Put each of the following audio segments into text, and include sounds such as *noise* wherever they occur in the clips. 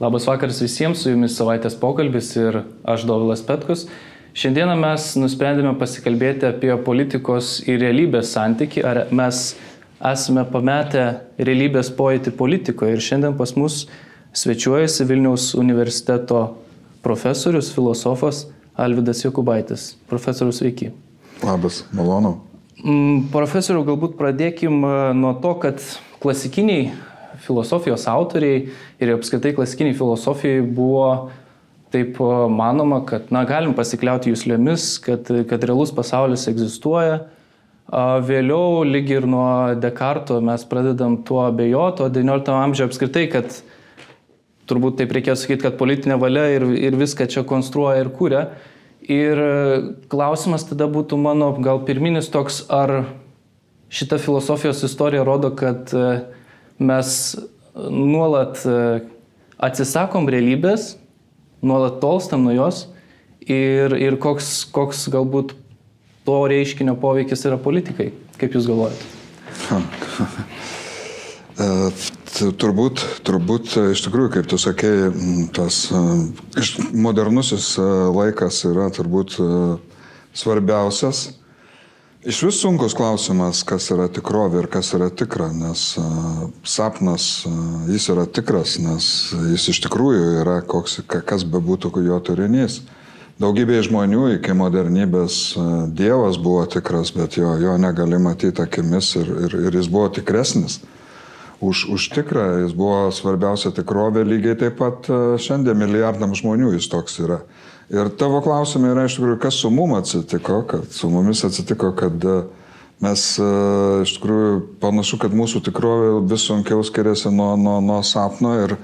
Labas vakaras visiems, su jumis savaitės pokalbis ir aš Dovilas Petkus. Šiandieną mes nusprendėme pasikalbėti apie politikos ir realybės santyki, ar mes esame pametę realybės pojūtį politikoje. Ir šiandien pas mus svečiuojasi Vilniaus universiteto profesorius, filosofas Alvidas Jokubaitis. Profesorius, sveiki. Labas, malonu. Mm, profesoriu, galbūt pradėkim e, nuo to, kad klasikiniai filosofijos autoriai ir apskritai klasikiniai filosofijai buvo taip manoma, kad, na, galim pasikliauti jūslėmis, kad, kad realus pasaulis egzistuoja. Vėliau, lyg ir nuo Dekarto, mes pradedam tuo abejoti, o XIX amžiuje apskritai, kad turbūt taip reikėtų sakyti, kad politinė valia ir, ir viską čia konstruoja ir kūrė. Ir klausimas tada būtų mano gal pirminis toks, ar šita filosofijos istorija rodo, kad uh, mes nuolat e, atsisakom realybės, nuolat tolstam nuo jos ir, ir koks, koks galbūt to reiškinio poveikis yra politikai. Kaip Jūs galvojate? *laughs* Turbūt, turbūt, iš tikrųjų, kaip tu sakei, tas modernusis e, laikas yra turbūt e, svarbiausias Iš vis sunkus klausimas, kas yra tikrovė ir kas yra tikra, nes sapnas, jis yra tikras, nes jis iš tikrųjų yra koks, kas bebūtų jo turinys. Daugybė žmonių iki modernybės Dievas buvo tikras, bet jo, jo negali matyti akimis ir, ir, ir jis buvo tikresnis. Už, už tikrą jis buvo svarbiausia tikrovė, lygiai taip pat šiandien milijardam žmonių jis toks yra. Ir tavo klausimai yra iš tikrųjų, kas su mum atsitiko, kad su mumis atsitiko, kad e, mes e, iš tikrųjų panašu, kad mūsų tikrovė vis sunkiau skiriasi nuo, nuo, nuo sapno ir,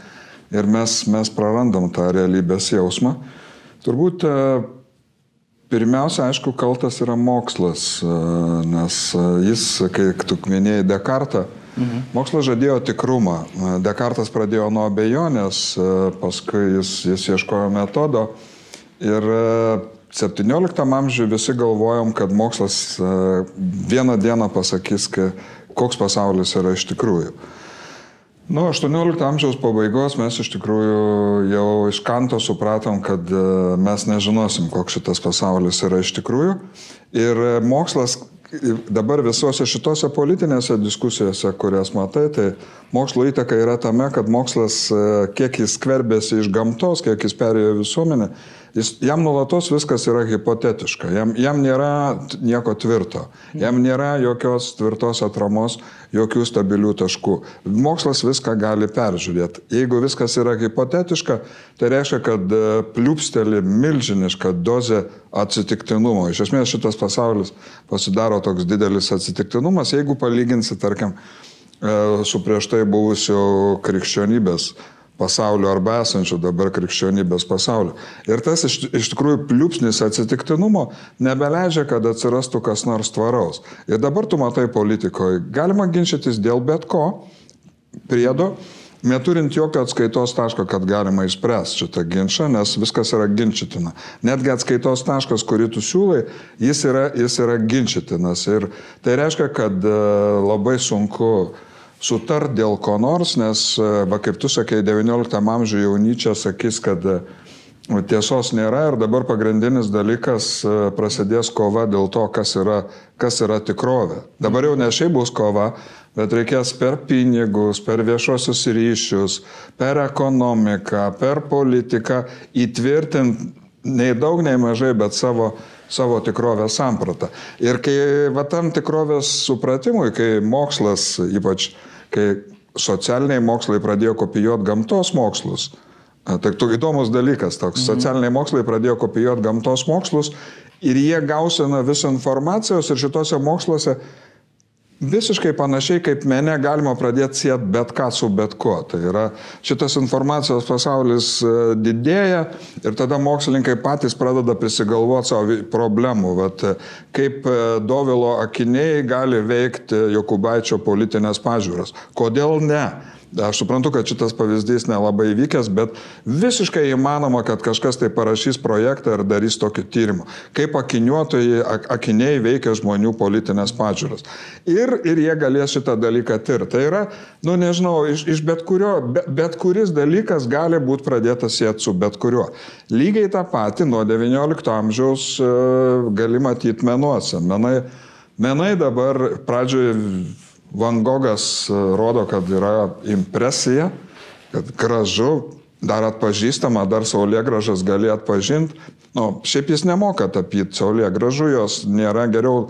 ir mes, mes prarandam tą realybės jausmą. Turbūt e, pirmiausia, aišku, kaltas yra mokslas, nes jis, kai tu minėjai Dekartą, Mhm. Mokslas žadėjo tikrumą. Dekartas pradėjo nuo abejonės, paskui jis, jis ieškojo metodo, Ir 17 e, amžiuje visi galvojom, kad mokslas e, vieną dieną pasakys, koks pasaulis yra iš tikrųjų. Nuo 18 amžiaus pabaigos mes iš tikrųjų jau iš kanto supratom, kad e, mes nežinosim, koks šitas pasaulis yra iš tikrųjų. Ir mokslas dabar visose šitose politinėse diskusijose, kurias matai, tai mokslo įtaka yra tame, kad mokslas, kiek jis skverbėsi iš gamtos, kiek jis perėjo visuomenę, Jis, jam nulatos viskas yra hipotetiška, jam, jam nėra nieko tvirto, jam nėra jokios tvirtos atramos, jokių stabilių taškų. Mokslas viską gali peržiūrėti. Jeigu viskas yra hipotetiška, tai reiškia, kad e, pliūpsteli milžiniška dozė atsitiktinumo. Iš esmės šitas pasaulis pasidaro toks didelis atsitiktinumas, jeigu palyginsi, tarkim, e, su prieš tai buvusiu krikščionybės pasaulio arba esančių dabar krikščionybės pasaulio. Ir tas iš, iš tikrųjų pliūpsnis atsitiktinumo nebeleidžia, kad atsirastų kas nors tvaraus. Ir dabar tu matai politikoje, galima ginčytis dėl bet ko, priedo, neturint jokio atskaitos taško, kad galima išspręsti šitą ginčą, nes viskas yra ginčytina. Netgi atskaitos taškas, kurį tu siūlai, jis yra, jis yra ginčytinas. Ir tai reiškia, kad e, labai sunku uh, sutart dėl ko nors, nes, e, va kaip tu sakei, XIX amžiuje jaunyčia sakys, kad e, tiesos nėra ir dabar pagrindinis dalykas e, prasidės kova dėl to, kas yra, kas yra tikrovė. Dabar jau ne šiaip bus kova, bet reikės per pinigus, per viešosius ryšius, per ekonomiką, per politiką įtvirtinti nei daug, nei mažai, bet savo savo tikrovės sampratą. Ir kai va tam tikrovės supratimui, kai mokslas, ypač kai socialiniai mokslai pradėjo kopijuoti gamtos mokslus, tai tu įdomus dalykas toks, mhm. socialiniai mokslai pradėjo kopijuoti gamtos mokslus ir jie gausina visą informacijos ir šituose moksluose Visiškai panašiai kaip mene galima pradėti sieti bet ką su bet kuo. Tai yra šitas informacijos pasaulis e, didėja ir tada mokslininkai patys pradeda prisigalvoti savo problemų. Vat, e, kaip e, Dovilo akiniai gali veikti Jokubaičio politinės pažiūros. Kodėl ne? Aš suprantu, kad šitas pavyzdys nelabai vykęs, bet visiškai įmanoma, kad kažkas tai parašys projektą ir darys tokį tyrimą. Kaip akiniuotojai, akiniai veikia žmonių politinės pažiūros. Ir, ir jie galės šitą dalyką tirti. Tai yra, nu nežinau, iš, iš bet kurio, bet, bet kuris dalykas gali būti pradėtas sėti su bet kuriuo. Lygiai tą patį nuo XIX amžiaus e, gali matyti menuose. Menai, menai dabar pradžioje Van Gogas e, rodo, kad yra impresija, kad gražu, dar atpažįstama, dar saulė gražas gali atpažinti. Nu, šiaip jis nemoka tapyti saulė gražu, jos nėra geriau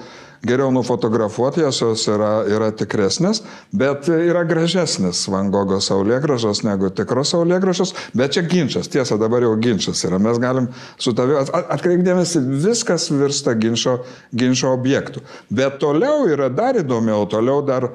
geriau nufotografuoti, jos, yra, yra tikresnės, bet yra gražesnis Van Gogo saulėgražos negu tikros saulėgražos, bet čia ginčas, tiesa, dabar jau ginčas yra, mes galim su tavi atkreipdėmėsi, viskas virsta ginčio, ginčio objektų. Bet toliau yra dar įdomiau, toliau dar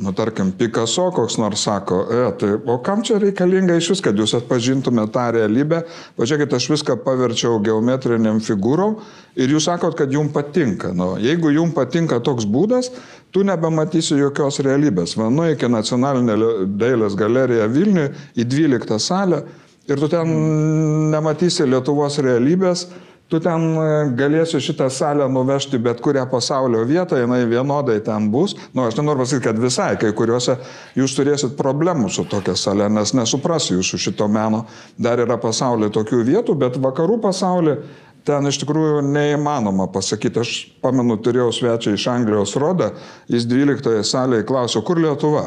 Nu, tarkim, Picasso koks nors sako, e, tai o kam čia reikalinga iš vis, kad jūs atpažintumėte tą realybę, pažiūrėkit, aš viską paverčiau geometriniam figūrom ir jūs sakot, kad jums patinka. Nu, jeigu jums patinka toks būdas, tu nebematysi jokios realybės. Vanu iki nacionalinė dailės galerija Vilniuje į 12 salę ir tu ten nematysi Lietuvos realybės tu ten e, galėsi šitą salę nuvežti bet kurią pasaulio vietą, jinai vienodai ten bus. Nu, aš nenoriu pasakyti, kad visai, kai kuriuose jūs turėsit problemų su tokia salė, nes nesupras jūsų šito meno. Dar yra pasaulyje tokių vietų, bet vakarų pasaulyje ten iš tikrųjų neįmanoma pasakyti. Aš pamenu, turėjau svečią iš Anglijos rodą, jis 12 salėje klausė, kur Lietuva?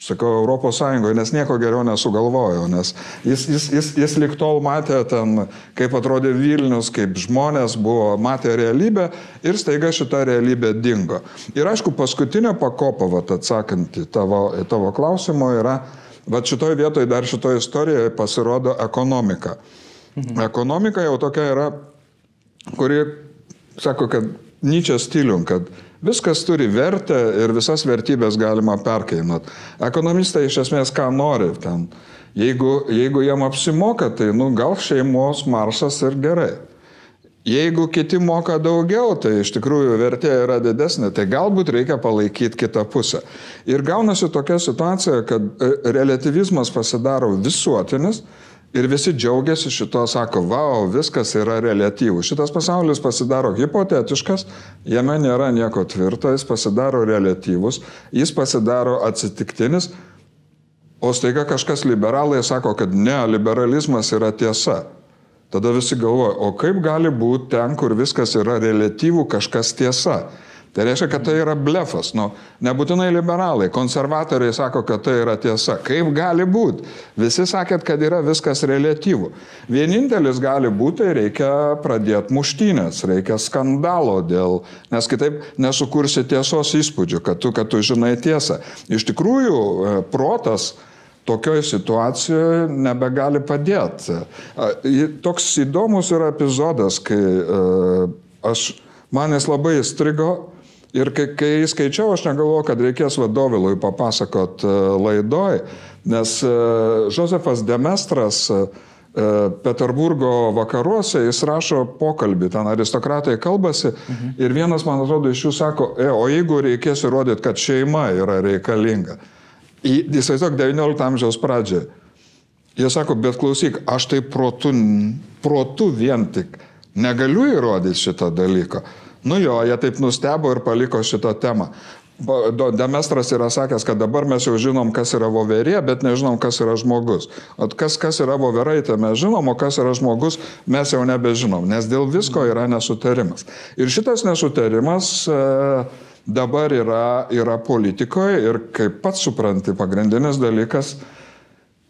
Sakau, Europos Sąjungoje, nes nieko geriau nesugalvojau, nes jis, jis, jis, jis lik tol matė ten, kaip atrodė Vilnius, kaip žmonės buvo, matė realybę ir staiga šita realybė dingo. Ir aišku, paskutinė pakopa, vat, atsakant į tavo, į tavo klausimą, yra, va šitoje vietoje dar šitoje istorijoje pasirodo ekonomika. Mhm. Ekonomika jau tokia yra, kuri sako, kad Nyčia stilium, kad Viskas turi vertę ir visas vertybės galima perkainuoti. Ekonomistai iš esmės ką nori ten. Jeigu, jeigu jam apsimoka, tai nu, gal šeimos maršas ir gerai. Jeigu kiti moka daugiau, tai iš tikrųjų vertė yra didesnė, tai galbūt reikia palaikyti kitą pusę. Ir gaunasi tokia situacija, kad e, relativizmas pasidaro visuotinis, Ir visi džiaugiasi šito, sako, wow, viskas yra relatyvų. Šitas pasaulis pasidaro hipotetiškas, jame nėra nieko tvirto, jis pasidaro relatyvus, jis pasidaro atsitiktinis, o staiga kažkas liberalai sako, kad ne, liberalizmas yra tiesa. Tada visi galvoja, o kaip gali būti ten, kur viskas yra relatyvų, kažkas tiesa. Tai reiškia, kad tai yra blefas. Nu, nebūtinai liberalai, konservatoriai sako, kad tai yra tiesa. Kaip gali būti? Visi sakėt, kad yra viskas relatyvų. Vienintelis gali būti, tai reikia pradėti muštynės, reikia skandalo dėl, nes kitaip nesukursi tiesos įspūdžių, kad tu, kad tu žinai tiesą. Iš tikrųjų, e, protas tokioje situacijoje nebegali padėti. Toks įdomus yra epizodas, kai e, aš, man jis labai įstrigo Ir kai, kai skaičiau, aš negalvoju, kad reikės vadovėlui papasakot e, laidoj, nes Josefas Demestras e, Peterburgo vakaruose jis rašo pokalbį, ten aristokratai kalbasi mhm. ir vienas, man atrodo, iš jų sako, e, o jeigu reikės įrodyti, kad šeima yra reikalinga. Įsivaizduok 19 amžiaus pradžią. Jie sako, bet klausyk, aš tai protu, protu vien tik negaliu įrodyti šitą dalyką. Nu jo, jie taip nustebo ir paliko šitą temą. Demestras yra sakęs, kad dabar mes jau žinom, kas yra voverė, bet nežinom, kas yra žmogus. O kas, kas yra voverai, tai mes žinom, o kas yra žmogus, mes jau nebežinom, nes dėl visko yra nesutarimas. Ir šitas nesutarimas e, dabar yra, yra politikoje ir kaip pats supranti, pagrindinis dalykas,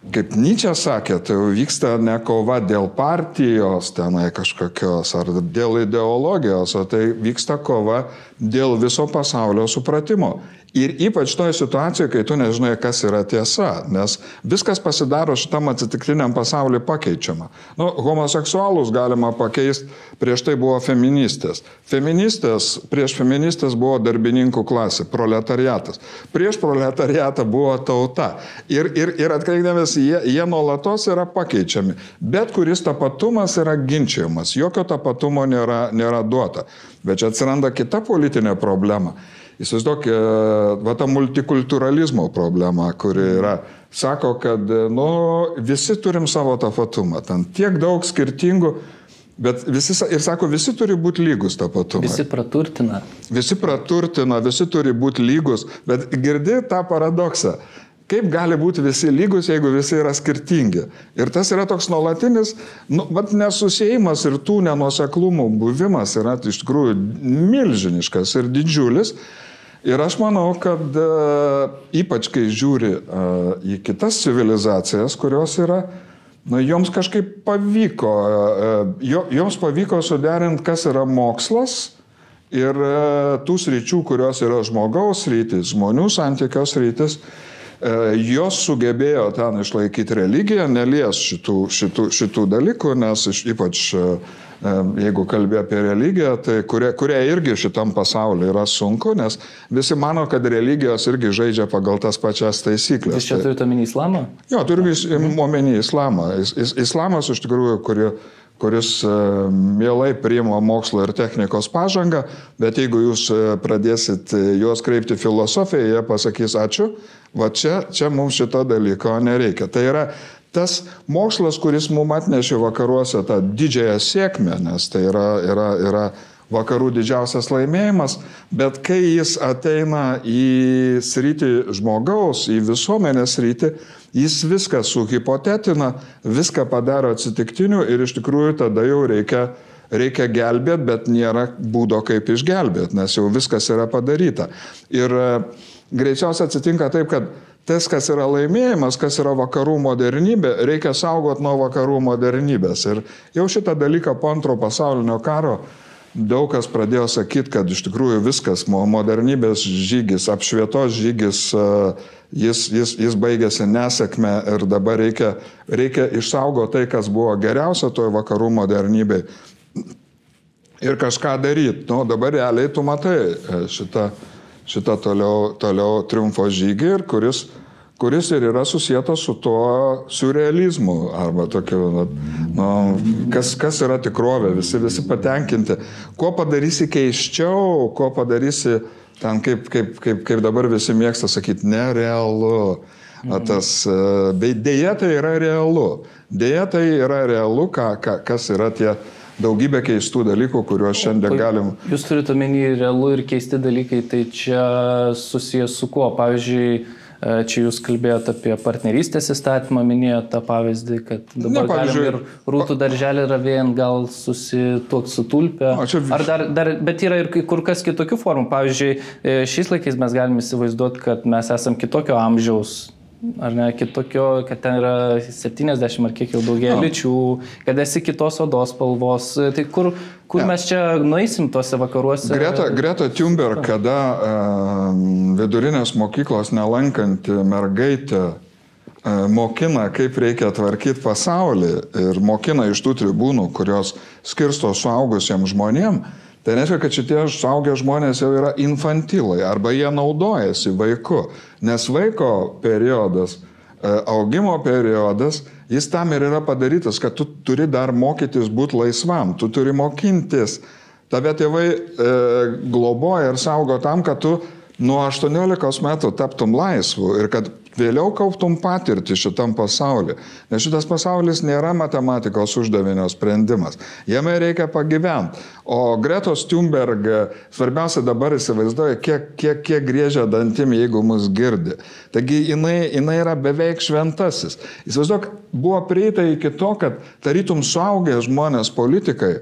Kaip Nyčia sakė, tai vyksta ne kova dėl partijos tenai kažkokios ar dėl ideologijos, o tai vyksta kova dėl viso pasaulio supratimo. Ir ypač toje situacijoje, kai tu nežinai, kas yra tiesa, nes viskas pasidaro šitam atsitiktiniam pasauliu pakeičiama. Nu, homoseksualus galima pakeisti, prieš tai buvo feministės. Feministės, prieš feministės buvo darbininkų klasė, proletariatas. Prieš proletariatą buvo tauta. Ir, ir, ir atkreipdamės, jie, jie nuolatos yra pakeičiami. Bet kuris tapatumas yra ginčiamas, jokio tapatumo nėra, nėra duota. Bet čia atsiranda kita politinė problema Įsivaizduok, e, va ta multikulturalizmo problema, kuri yra, sako, kad nu, visi turim savo tapatumą, ten tiek daug skirtingų, bet visi, ir sako, visi turi būti lygus tapatumą. Visi praturtina. Visi praturtina, visi turi būti lygus, bet girdi tą paradoksą. Kaip gali būti visi lygus, jeigu visi yra skirtingi? Ir tas yra toks nuolatinis, nu, vat nesusėjimas ir tų nenuoseklumų buvimas yra iš tikrųjų milžiniškas ir didžiulis. Ir aš manau, kad uh, ypač kai žiūri uh, į kitas civilizacijas, kurios yra, na, joms kažkaip pavyko, uh, joms pavyko suderinti, kas yra mokslas ir tų sričių, kurios yra žmogaus rytis, žmonių santykios rytis. Uh, E, jos sugebėjo ten išlaikyti religiją, nelies šitų, šitų, šitų dalykų, nes ypač e, e, jeigu kalbė apie religiją, tai kurie, kurie irgi šitam pasauliu yra sunku, nes visi mano, kad religijos irgi žaidžia pagal tas pačias taisyklės. Jūs čia turite omeny islamą? Jo, turiu omeny islamą. Is, is, islamas iš tikrųjų, kurio kuris e, mielai priima mokslo ir technikos pažangą, bet jeigu jūs e, pradėsit e, juos kreipti filosofiją, jie pasakys ačiū, va čia, čia mums šito dalyko nereikia. Tai yra tas mokslas, kuris mums atnešė vakaruose tą didžiąją sėkmę, nes tai yra, yra, yra vakarų didžiausias laimėjimas, bet kai jis ateina į sritį žmogaus, į visuomenės sritį, Jis viską suhipotetina, viską padaro atsitiktiniu ir iš tikrųjų tada jau reikia, reikia gelbėti, bet nėra būdo kaip išgelbėti, nes jau viskas yra padaryta. Ir e, greičiausiai atsitinka taip, kad tas, kas yra laimėjimas, kas yra vakarų modernybė, reikia saugot nuo vakarų modernybės. Ir jau šitą dalyką po antro pasaulinio karo daug kas pradėjo sakyti, kad iš tikrųjų viskas, modernybės žygis, apšvietos žygis, uh, jis, jis, jis baigėsi nesėkme ir dabar reikia, reikia išsaugoti tai, kas buvo geriausia toje vakarų modernybėje ir kažką daryti. Nu, dabar realiai tu matai e, šitą, šitą toliau, toliau triumfo žygį, ir kuris, kuris ir yra susijęs su tuo surrealizmu, arba tokiu, nu, kas, kas yra tikrovė, visi, visi patenkinti. Kuo padarysi keiščiau, kuo padarysi uh, ten kaip, kaip, kaip, kaip dabar visi mėgsta sakyti, nerealu. Tas, e, bet dėja tai yra realu. Dėja tai yra realu, ką, ką, kas yra tie daugybė keistų dalykų, kuriuos šiandien galim. Jūs turite omeny realu ir keisti dalykai, tai čia susijęs su kuo? Pavyzdžiui, E, čia jūs kalbėjote apie partnerystės įstatymą, minėjote tą pavyzdį, kad dabar ne, ir rūtų darželį ravėjant gal susituokti su tulpė. Čia... Ar dar, dar, bet yra ir kur kas kitokių formų. Pavyzdžiui, e, šiais laikais mes galime įsivaizduoti, kad mes esam kitokio amžiaus ar ne, kitokio, kad ten yra 70 ar kiek jau daugiau no. lyčių, kad esi kitos odos spalvos. Tai kur, kur ja. mes čia nueisim tuose vakaruose? Greta, Greta Thunberg, kada uh, vidurinės mokyklos nelankanti mergaitė uh, mokina, kaip reikia tvarkyti pasaulį ir mokina iš tų tribūnų, kurios skirsto suaugusiems žmonėms, Tai reiškia, kad šitie suaugę žmonės jau yra infantilai arba jie naudojasi vaiku, nes vaiko periodas, e, augimo periodas, jis tam ir yra padarytas, kad tu turi dar mokytis būti laisvam, tu turi mokintis. Tave tėvai e, globoja ir saugo tam, kad tu nuo 18 metų taptum laisvu ir kad vėliau kauptum patirtį šitam pasauliu. Nes šitas pasaulis nėra matematikos uždavinio sprendimas. Jame reikia pagyventi. O Gretos Thunberg svarbiausia dabar įsivaizduoja, kiek, kiek, kiek grėžia dantim, jeigu mus girdi. Taigi jinai, jinai yra beveik šventasis. Įsivaizduok, buvo prieita iki to, kad tarytum suaugę žmonės politikai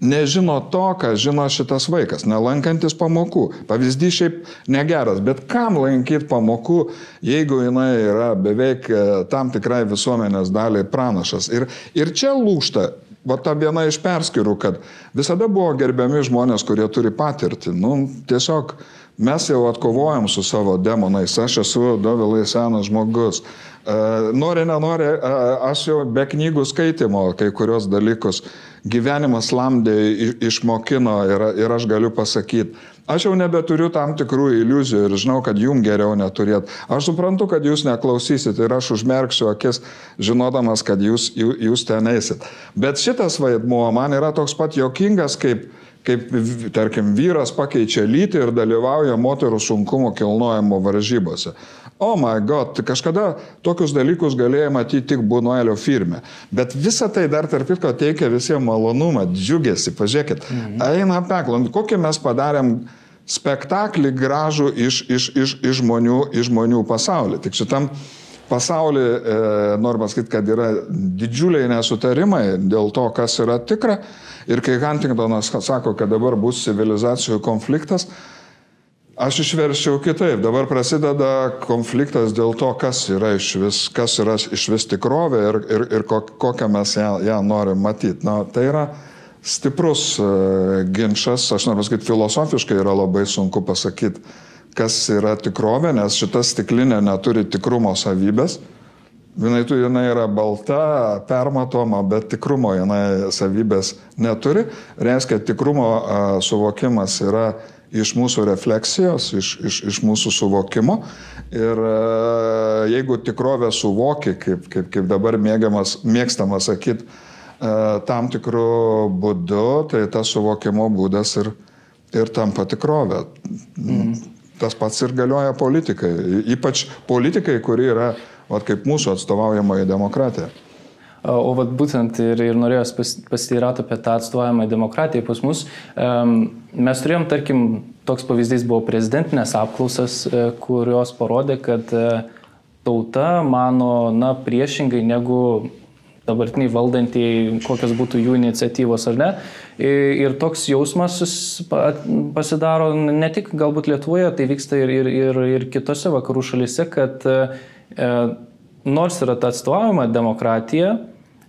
nežino to, ką žino šitas vaikas, nelankantis pamokų. Pavyzdys šiaip negeras, bet kam lankyti pamokų, jeigu jinai yra beveik e, tam tikrai visuomenės daliai pranašas. Ir, ir čia lūšta. Va ta viena iš perskirų, kad visada buvo gerbiami žmonės, kurie turi patirtį. Nu, tiesiog mes jau atkovojam su savo demonais. Aš esu dovilai senas žmogus. E, nori, nenori, e, aš jau be knygų skaitimo kai kurios dalykus gyvenimas lamdė išmokino ir, ir aš galiu pasakyti, aš jau nebeturiu tam tikrų iliuzijų ir žinau, kad jum geriau neturėt. Aš suprantu, kad jūs neklausysit ir aš užmerksiu akis, žinodamas, kad jūs, jūs ten eisit. Bet šitas vaidmuo man yra toks pat jokingas, kaip, kaip, tarkim, vyras pakeičia lytį ir dalyvauja moterų sunkumo kilnojimo varžybose. O oh my god, tai kažkada tokius dalykus galėjai matyti tik Bunuelio firme. Bet visa tai dar tarp kitko teikia visiems malonumą, džiugesi, pažiūrėkit. Mhm. Eina peklon, kokį mes padarėm spektaklį gražų iš, iš, iš, iš, žmonių, iš žmonių pasaulį. Tik šitam pasaulyje, e, noriu pasakyti, kad yra didžiuliai nesutarimai dėl to, kas yra tikra. Ir kai Huntingtonas sako, kad dabar bus civilizacijų konfliktas, aš išverščiau kitaip. Dabar prasideda konfliktas dėl to, kas yra iš vis, kas yra iš vis tikrovė ir, ir, ir kokią mes ją, ją norim matyti. Na, tai yra stiprus uh, ginčas, aš noriu pasakyti, filosofiškai yra labai sunku pasakyti kas yra tikrovė, nes šita stiklinė neturi tikrumo savybės. Jinai, tu, jinai yra balta, permatoma, bet tikrumo jinai savybės neturi. Reiškia, tikrumo a, suvokimas yra iš mūsų refleksijos, iš, iš, iš mūsų suvokimo. Ir a, jeigu tikrovę suvoki, kaip, kaip, kaip dabar mėgiamas, mėgstama sakyti, tam tikrų būdų, tai tas suvokimo būdas ir, ir tampa tikrovė. Mm. Tas pats ir galioja politikai, ypač politikai, kuri yra, vat, kaip mūsų atstovaujamoji demokratija. O vat būtent ir, ir norėjau pasiteirauti apie tą atstovavimą demokratiją pas mus. Mes turėjom, tarkim, toks pavyzdys buvo prezidentinės apklausas, e, kurios parodė, kad e, tauta mano, na, priešingai negu dabartiniai valdantieji, kokios būtų jų iniciatyvos ar ne. Ir toks jausmas pasidaro ne tik galbūt Lietuvoje, tai vyksta ir, ir, ir, ir kitose vakarų šalise, kad e, nors yra ta atstovaujama demokratija,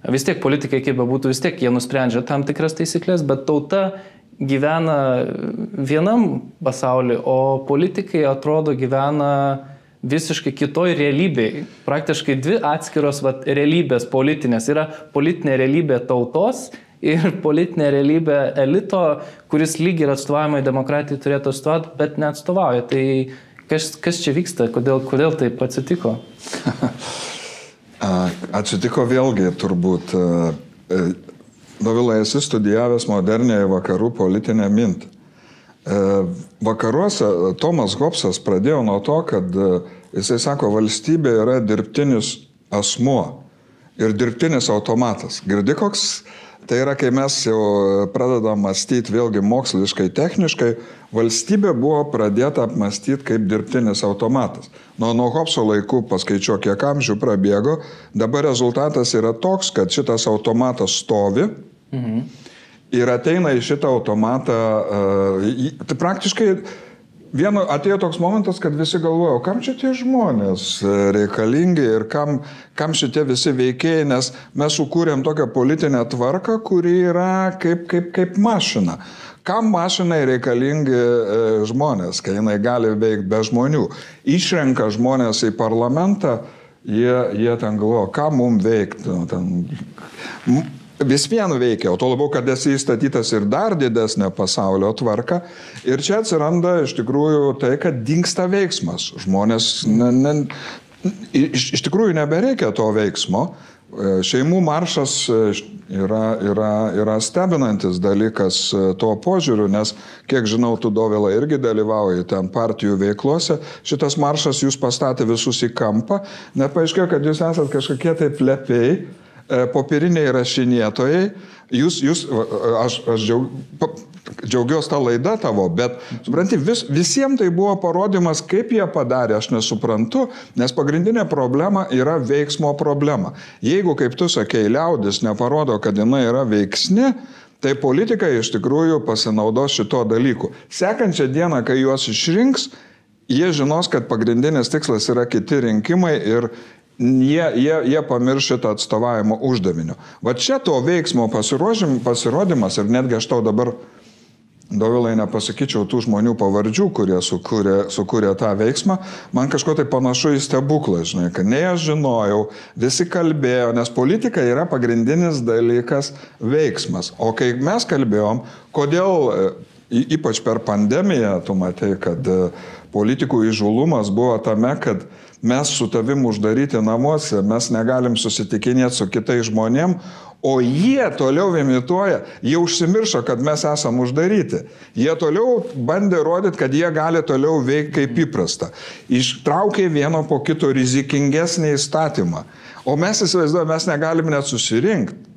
vis tiek politikai, kaip bebūtų, vis tiek jie nusprendžia tam tikras taisyklės, bet tauta gyvena vienam pasauliu, o politikai atrodo gyvena visiškai kitoj realybėje. Praktiškai dvi atskiros vat, realybės politinės. Yra politinė realybė tautos ir politinė realybė elito, kuris lygiai ir atstovavimai demokratijai turėtų atstovauti, bet neatstovauja. Tai kas, kas čia vyksta, kodėl, kodėl taip atsitiko? *laughs* atsitiko vėlgi turbūt. Dovilai, esi studijavęs modernėje vakarų politinę mintį. Vakaruose Tomas Hobsas pradėjo nuo to, kad jisai sako, valstybė yra dirbtinis asmuo ir dirbtinis automatas. Girdi koks? Tai yra, kai mes jau pradedam mąstyti vėlgi moksliškai, techniškai, valstybė buvo pradėta apmastyti kaip dirbtinis automatas. Nuo, nuo Hobso laikų paskaičiuok, kiek amžių prabėgo, dabar rezultatas yra toks, kad šitas automatas stovi. Mhm ir ateina į šitą automatą, tai praktiškai vieno atėjo toks momentas, kad visi galvojo, kam čia tie žmonės e, reikalingi ir kam, kam šitie visi veikėjai, nes mes sukūrėm tokią politinę tvarką, kuri yra kaip, kaip, kaip mašina. Kam mašinai reikalingi e, žmonės, kai jinai gali veikti be žmonių? Išrenka žmonės į parlamentą, jie, jie ten galvoja, ką mums veikti. Nu, ten, vis vien veikia, o to labiau, kad esi įstatytas ir dar didesnė pasaulio tvarka. Ir čia atsiranda iš tikrųjų tai, kad dinksta veiksmas. Žmonės ne, ne, iš, iš tikrųjų nebereikia to veiksmo. E, šeimų maršas e, yra, yra, yra stebinantis dalykas e, tuo požiūriu, nes, kiek žinau, tu Dovila irgi dalyvauji ten partijų veiklose. Šitas maršas jūs pastatė visus į kampą, nepaaiškėjo, kad jūs esate kažkokie tai plepiai popieriniai rašinėtojai, jūs, jūs aš, aš džiaug, džiaugiuosi tą laidą tavo, bet, supranti, vis, visiems tai buvo parodimas, kaip jie padarė, aš nesuprantu, nes pagrindinė problema yra veiksmo problema. Jeigu, kaip tu sakei, liaudis neparodo, kad jinai yra veiksni, tai politikai iš tikrųjų pasinaudos šito dalyku. Sekančią dieną, kai juos išrinks, jie žinos, kad pagrindinis tikslas yra kiti rinkimai ir jie, jie, jie pamirš šitą atstovavimo uždavinio. Va čia to veiksmo pasirodymas ir netgi aš tau dabar Dovilai nepasakyčiau tų žmonių pavardžių, kurie sukūrė, sukūrė tą veiksmą, man kažko tai panašu į stebuklą, žinai, kad ne aš žinojau, visi kalbėjo, nes politika yra pagrindinis dalykas veiksmas. O kai mes kalbėjom, kodėl ypač per pandemiją, tu matai, kad e, politikų įžulumas buvo tame, kad mes su tavim uždaryti namuose, mes negalim susitikinėti su kitais žmonėm, o jie toliau imituoja, jie užsimiršo, kad mes esam uždaryti. Jie toliau bandė rodyti, kad jie gali toliau veikti kaip įprasta. Ištraukė vieno po kito rizikingesnį įstatymą. O mes įsivaizduojame, mes negalim net susirinkti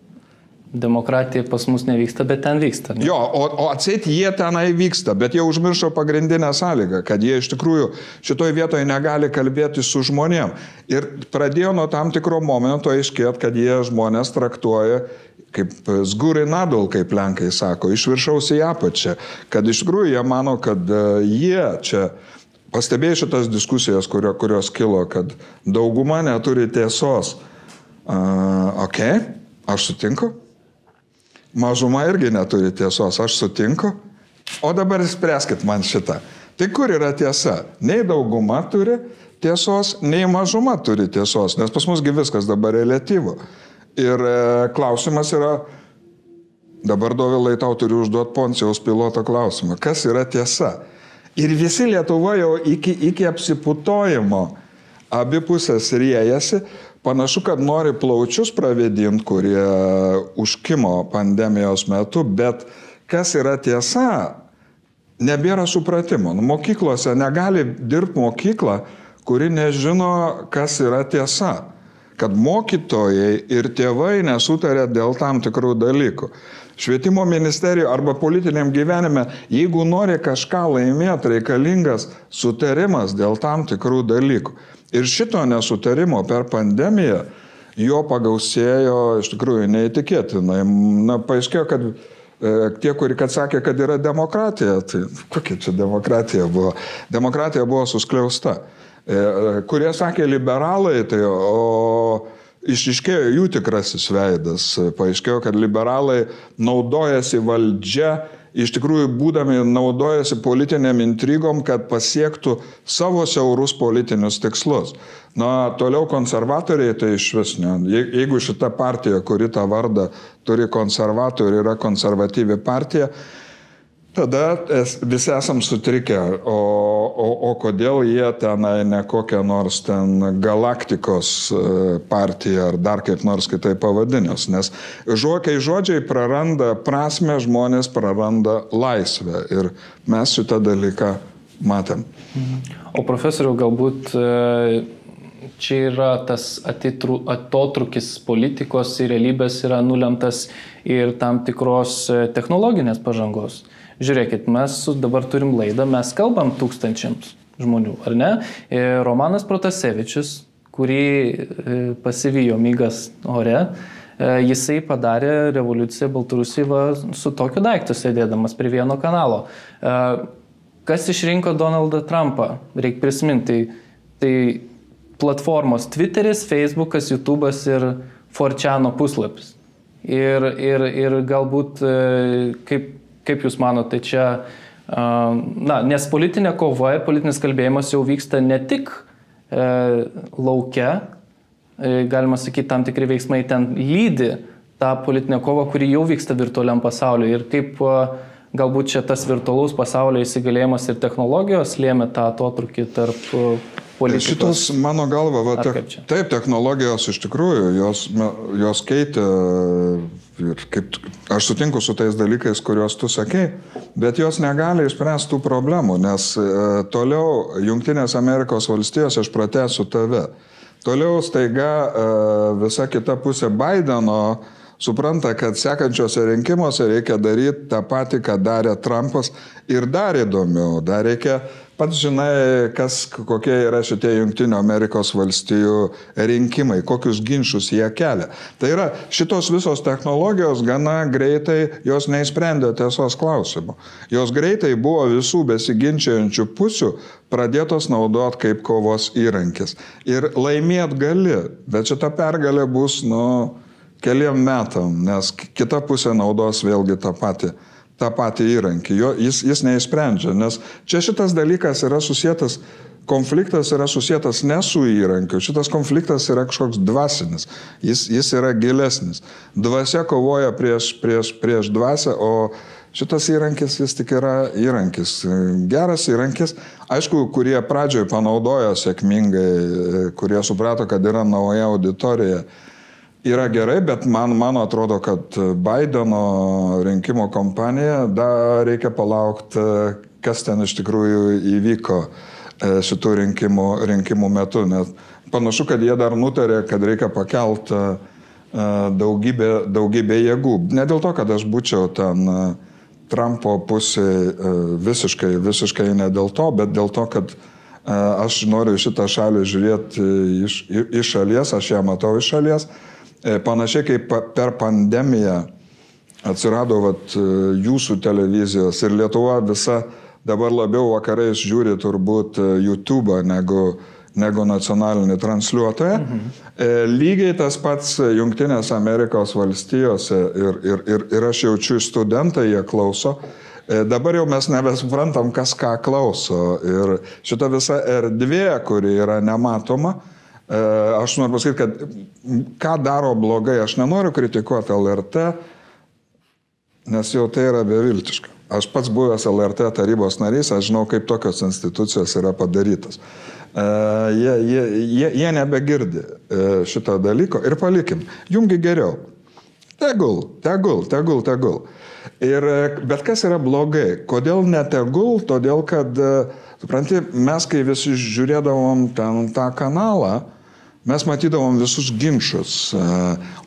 demokratija pas mus nevyksta, bet ten vyksta. Ne? Jo, o, o atseit jie tenai vyksta, bet jie užmiršo pagrindinę sąlygą, kad jie iš tikrųjų šitoje vietoje negali kalbėti su žmonėm. Ir pradėjo nuo tam tikro momento aiškėti, kad jie žmonės traktuoja kaip zgūri nadul, kaip lenkai sako, iš viršaus į apačią, kad iš tikrųjų jie mano, kad e, jie čia pastebėjo šitas diskusijas, kurio, kurios kilo, kad dauguma neturi tiesos. Uh, ok, aš sutinku, mažuma irgi neturi tiesos, aš sutinku. O dabar spręskit man šitą. Tai kur yra tiesa? Nei dauguma turi tiesos, nei mažuma turi tiesos, nes pas musgi viskas dabar relatyvu. Ir e, klausimas yra, dabar dovilai tau turiu užduoti Poncijaus piloto klausimą, kas yra tiesa? Ir visi Lietuva jau iki, iki apsiputojimo abipusės riejasi, Panašu, kad nori plaučius pravėdinti, kurie užkimo pandemijos metu, bet kas yra tiesa, nebėra supratimo. Nu, mokyklose negali dirbti mokykla, kuri nežino, kas yra tiesa. Kad mokytojai ir tėvai nesutarė dėl tam tikrų dalykų. Švietimo ministerija arba politiniam gyvenime, jeigu nori kažką laimėti, reikalingas sutarimas dėl tam tikrų dalykų. Ir šito nesutarimo per pandemiją jo pagausėjo iš tikrųjų neįtikėtinai. Na, paaiškėjo, kad e, tie, kurie kad sakė, kad yra demokratija, tai kokia čia demokratija buvo? Demokratija buvo suskliausta. E, kurie sakė liberalai, tai o išiškėjo jų tikrasis veidas. Paaiškėjo, kad liberalai naudojasi valdžia iš tikrųjų būdami naudojasi politiniam intrigom, kad pasiektų savo siaurus politinius tikslus. Na, toliau konservatoriai tai iš vis ne. Jeigu šita partija, kuri tą vardą turi konservatorių, yra konservatyvi partija, Tada visi esam sutrikę, o, o, o kodėl jie tenai ne kokią nors ten galaktikos e, partiją ar dar kaip nors kitaip pavadinęs. Nes žuokiai žodžiai praranda prasme, žmonės praranda laisvę ir mes šitą dalyką matėm. O profesoriu, galbūt e, čia yra tas atotrukis politikos ir realybės yra nulemtas ir tam tikros e, technologinės pažangos žiūrėkit, mes dabar turim laidą, mes kalbam tūkstančiams žmonių, ar ne? Romanas Protasevičius, kurį e, pasivijo mygas ore, e, jisai padarė revoliuciją Baltarusijoje su tokiu daiktu sėdėdamas prie vieno kanalo. E, kas išrinko Donaldą Trumpą? Reikia prisiminti, tai, tai platformos Twitteris, Facebookas, YouTube'as ir Forčiano puslapis. Ir, ir, ir galbūt kaip Kaip Jūs manote, tai čia, na, nes politinė kova ir politinis kalbėjimas jau vyksta ne tik e, laukia, e, galima sakyti, tam tikri veiksmai ten lydi tą politinę kovą, kuri jau vyksta virtualiam pasauliu ir kaip galbūt čia tas virtualaus pasaulio įsigalėjimas ir technologijos lėmė tą atotrukį tarp politikos. Šitos, mano galva, va, te, taip, technologijos iš tikrųjų, jos, jos keitė ir kaip, aš sutinku su tais dalykais, kuriuos tu sakei, bet jos negali išspręsti tų problemų, nes e, toliau Junktinės Amerikos valstijos, aš pratęsiu tave, toliau staiga e, visa kita pusė Bideno supranta, kad sekančiose rinkimuose reikia daryti tą patį, ką darė Trumpas ir dar įdomiau, dar reikia Pats žinai, kas, kokie yra šitie Junktinių Amerikos valstijų rinkimai, kokius ginčius jie kelia. Tai yra, šitos visos technologijos gana greitai jos neįsprendė tiesos klausimų. Jos greitai buvo visų besiginčiančių pusių pradėtos naudoti kaip kovos įrankis. Ir laimėt gali, bet šita pergalė bus, nu, keliam metam, nes kita pusė naudos vėlgi tą patį tą patį įrankį. Jo, jis, jis neįsprendžia, nes čia šitas dalykas yra susijęs, konfliktas yra susijęs ne su įrankiu, šitas konfliktas yra kažkoks dvasinis, jis, jis yra gilesnis. Dvasia kovoja prieš, prieš, prieš dvasę, o šitas įrankis vis tik yra įrankis. Geras įrankis, aišku, kurie pradžioje panaudojo sėkmingai, kurie suprato, kad yra nauja auditorija. Yra gerai, bet man, man atrodo, kad Bideno rinkimo kampanija dar reikia palaukti, kas ten iš tikrųjų įvyko e, šitų rinkimų, rinkimų metu. Nes panašu, kad jie dar nutarė, kad reikia pakelti e, daugybę, daugybę jėgų. Ne dėl to, kad aš būčiau ten uh, Trumpo pusėje visiškai, visiškai ne dėl to, bet dėl to, kad e, aš noriu šitą šalį žiūrėti iš, iš šalies, aš ją matau iš šalies. E, panašiai kaip per pandemiją atsirado vat, e, jūsų televizijos ir Lietuva visa dabar labiau vakarais žiūri turbūt YouTube negu negu nacionalinį transliuotoją. Mhm. Lygiai tas pats Junktinės Amerikos valstijose ir, ir, ir, ir aš jaučiu studentai, jie klauso. E, dabar jau mes nebesuprantam, kas ką klauso. Ir šita visa erdvė, kuri yra nematoma, e, aš noriu pasakyti, kad ką daro blogai, aš nenoriu kritikuoti LRT, nes jau tai yra beviltiška. Aš pats buvęs LRT tarybos narys, aš žinau, kaip tokios institucijos yra padarytos. E, jie, jie, jie, jie nebegirdi e, šito dalyko ir palikim. Jumgi geriau. Tegul, tegul, tegul, tegul. Ir, e, bet kas yra blogai? Kodėl netegul? Todėl, kad, supranti, mes kai visi žiūrėdavom ten tą kanalą, mes matydavom visus ginčius.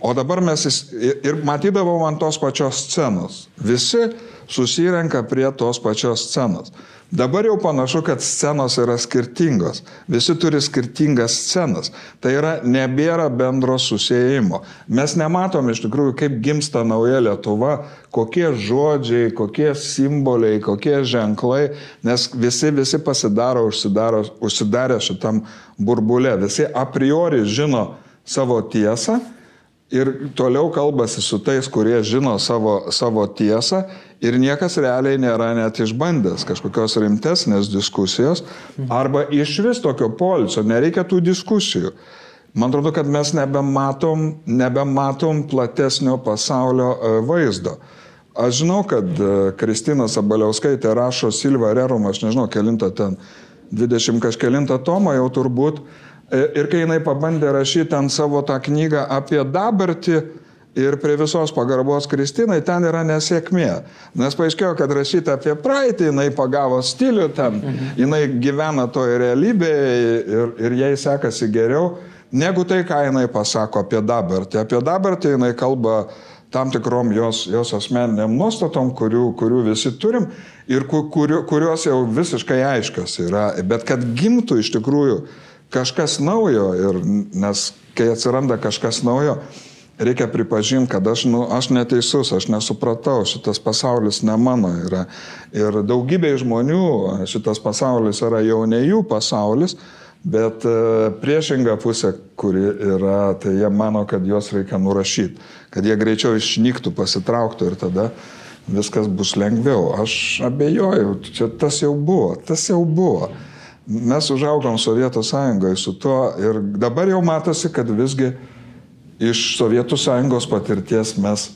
O dabar mes ir matydavom ant tos pačios scenos. Visi susirenka prie tos pačios scenos. Dabar jau panašu, kad scenos yra skirtingos. Visi turi skirtingas scenas. Tai yra nebėra bendro susijimo. Mes nematom iš tikrųjų, kaip gimsta nauja Lietuva, kokie žodžiai, kokie simboliai, kokie ženklai, nes visi, visi pasidaro, užsidaro, užsidarę šitam burbulė. Visi a priori žino savo tiesą ir toliau kalbasi su tais, kurie žino savo, savo tiesą ir niekas realiai nėra net išbandęs kažkokios rimtesnės diskusijos arba iš vis tokio polico, nereikia tų diskusijų. Man atrodo, kad mes nebematom, nebematom platesnio pasaulio e, vaizdo. Aš žinau, kad e, Kristina Sabaliauskaitė rašo Silva Rerum, aš nežinau, kelintą ten, 20 kažkelintą tomą jau turbūt, E, ir kai jinai pabandė rašyti ant savo tą knygą apie dabartį, Ir prie visos pagarbos Kristinai ten yra nesėkmė. Nes paaiškėjo, kad rašyti apie praeitį, jinai pagavo stilių ten, mhm. jinai gyvena toje realybėje ir, ir jai sekasi geriau, negu tai, ką jinai pasako apie dabartį. Apie dabartį jinai kalba tam tikrom jos, jos asmeniniam nuostatom, kurių, kurių visi turim ir kurių, kurios jau visiškai aiškios yra. Bet kad gimtų iš tikrųjų kažkas naujo ir nes kai atsiranda kažkas naujo, reikia pripažinti, kad aš, nu, aš neteisus, aš nesupratau, šitas pasaulis ne mano yra. Ir daugybė žmonių šitas pasaulis yra jau ne jų pasaulis, bet e, priešinga pusė, kuri yra, tai jie mano, kad juos reikia nurašyti, kad jie greičiau išnyktų, pasitrauktų ir tada viskas bus lengviau. Aš abejoju, čia tas jau buvo, tas jau buvo. Mes užaugom Sovietų sąjungoje su tuo ir dabar jau matosi, kad visgi iš Sovietų sąjungos patirties mes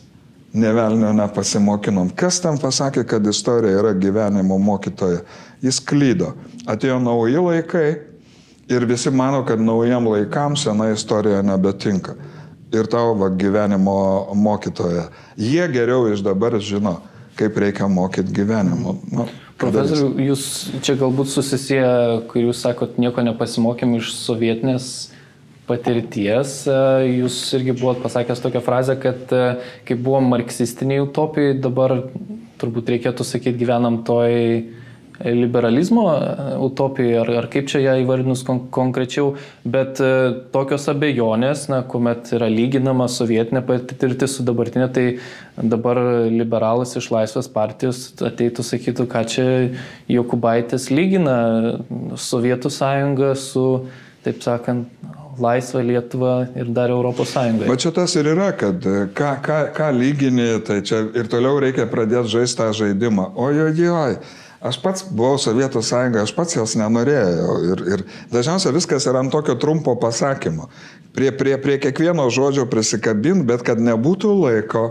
nevelnio nepasimokinom. Kas ten pasakė, kad istorija yra gyvenimo mokytoja? Jis klydo. Atėjo nauji laikai ir visi mano, kad naujam laikam sena istorija nebetinka. Ir tavo va, gyvenimo mokytoja. Jie geriau iš dabar žino, kaip reikia mokyti gyvenimo. Nu, Profesoriu, jūs čia galbūt susisieja, kai jūs sakot, nieko nepasimokėm iš sovietinės patirties. Jūs irgi buvot pasakęs tokią frazę, kad kai buvom marksistiniai utopijai, dabar turbūt reikėtų sakyti, gyvenam toj liberalizmo e, utopija, ar, ar kaip čia ją įvardinus kon konkrečiau, bet e, tokios abejonės, na, kuomet yra lyginama sovietinė patirtis su dabartinė, tai dabar liberalas iš Laisvės partijos ateitų sakytų, ką čia Jokubaitis lygina Sovietų sąjungą su, taip sakant, laisvą Lietuvą ir dar Europos Sąjungą. Bet čia tas ir yra, kad e, ką, ką, ką lygini, tai čia ir toliau reikia pradėti žaisti tą žaidimą. Ojojoj, Aš pats buvau Sovietų sąjunga, aš pats jos nenorėjau. Ir, ir dažniausiai viskas yra ant tokio trumpo pasakymo. Prie, prie, prie kiekvieno žodžio prisikabint, bet kad nebūtų laiko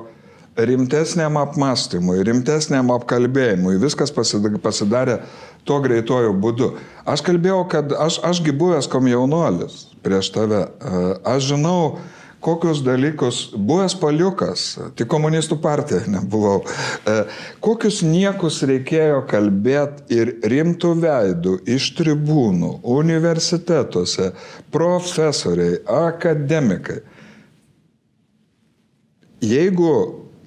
rimtesniam apmastymui, rimtesniam apkalbėjimui. Viskas pasidarė tuo greituoju būdu. Aš kalbėjau, kad aš, ašgi buvęs komjaunuolis prieš tave. Aš žinau, kokius dalykus, buvęs paliukas, tik komunistų partija nebuvau, kokius niekus reikėjo kalbėti ir rimtų veidų iš tribūnų, universitetuose, profesoriai, akademikai. Jeigu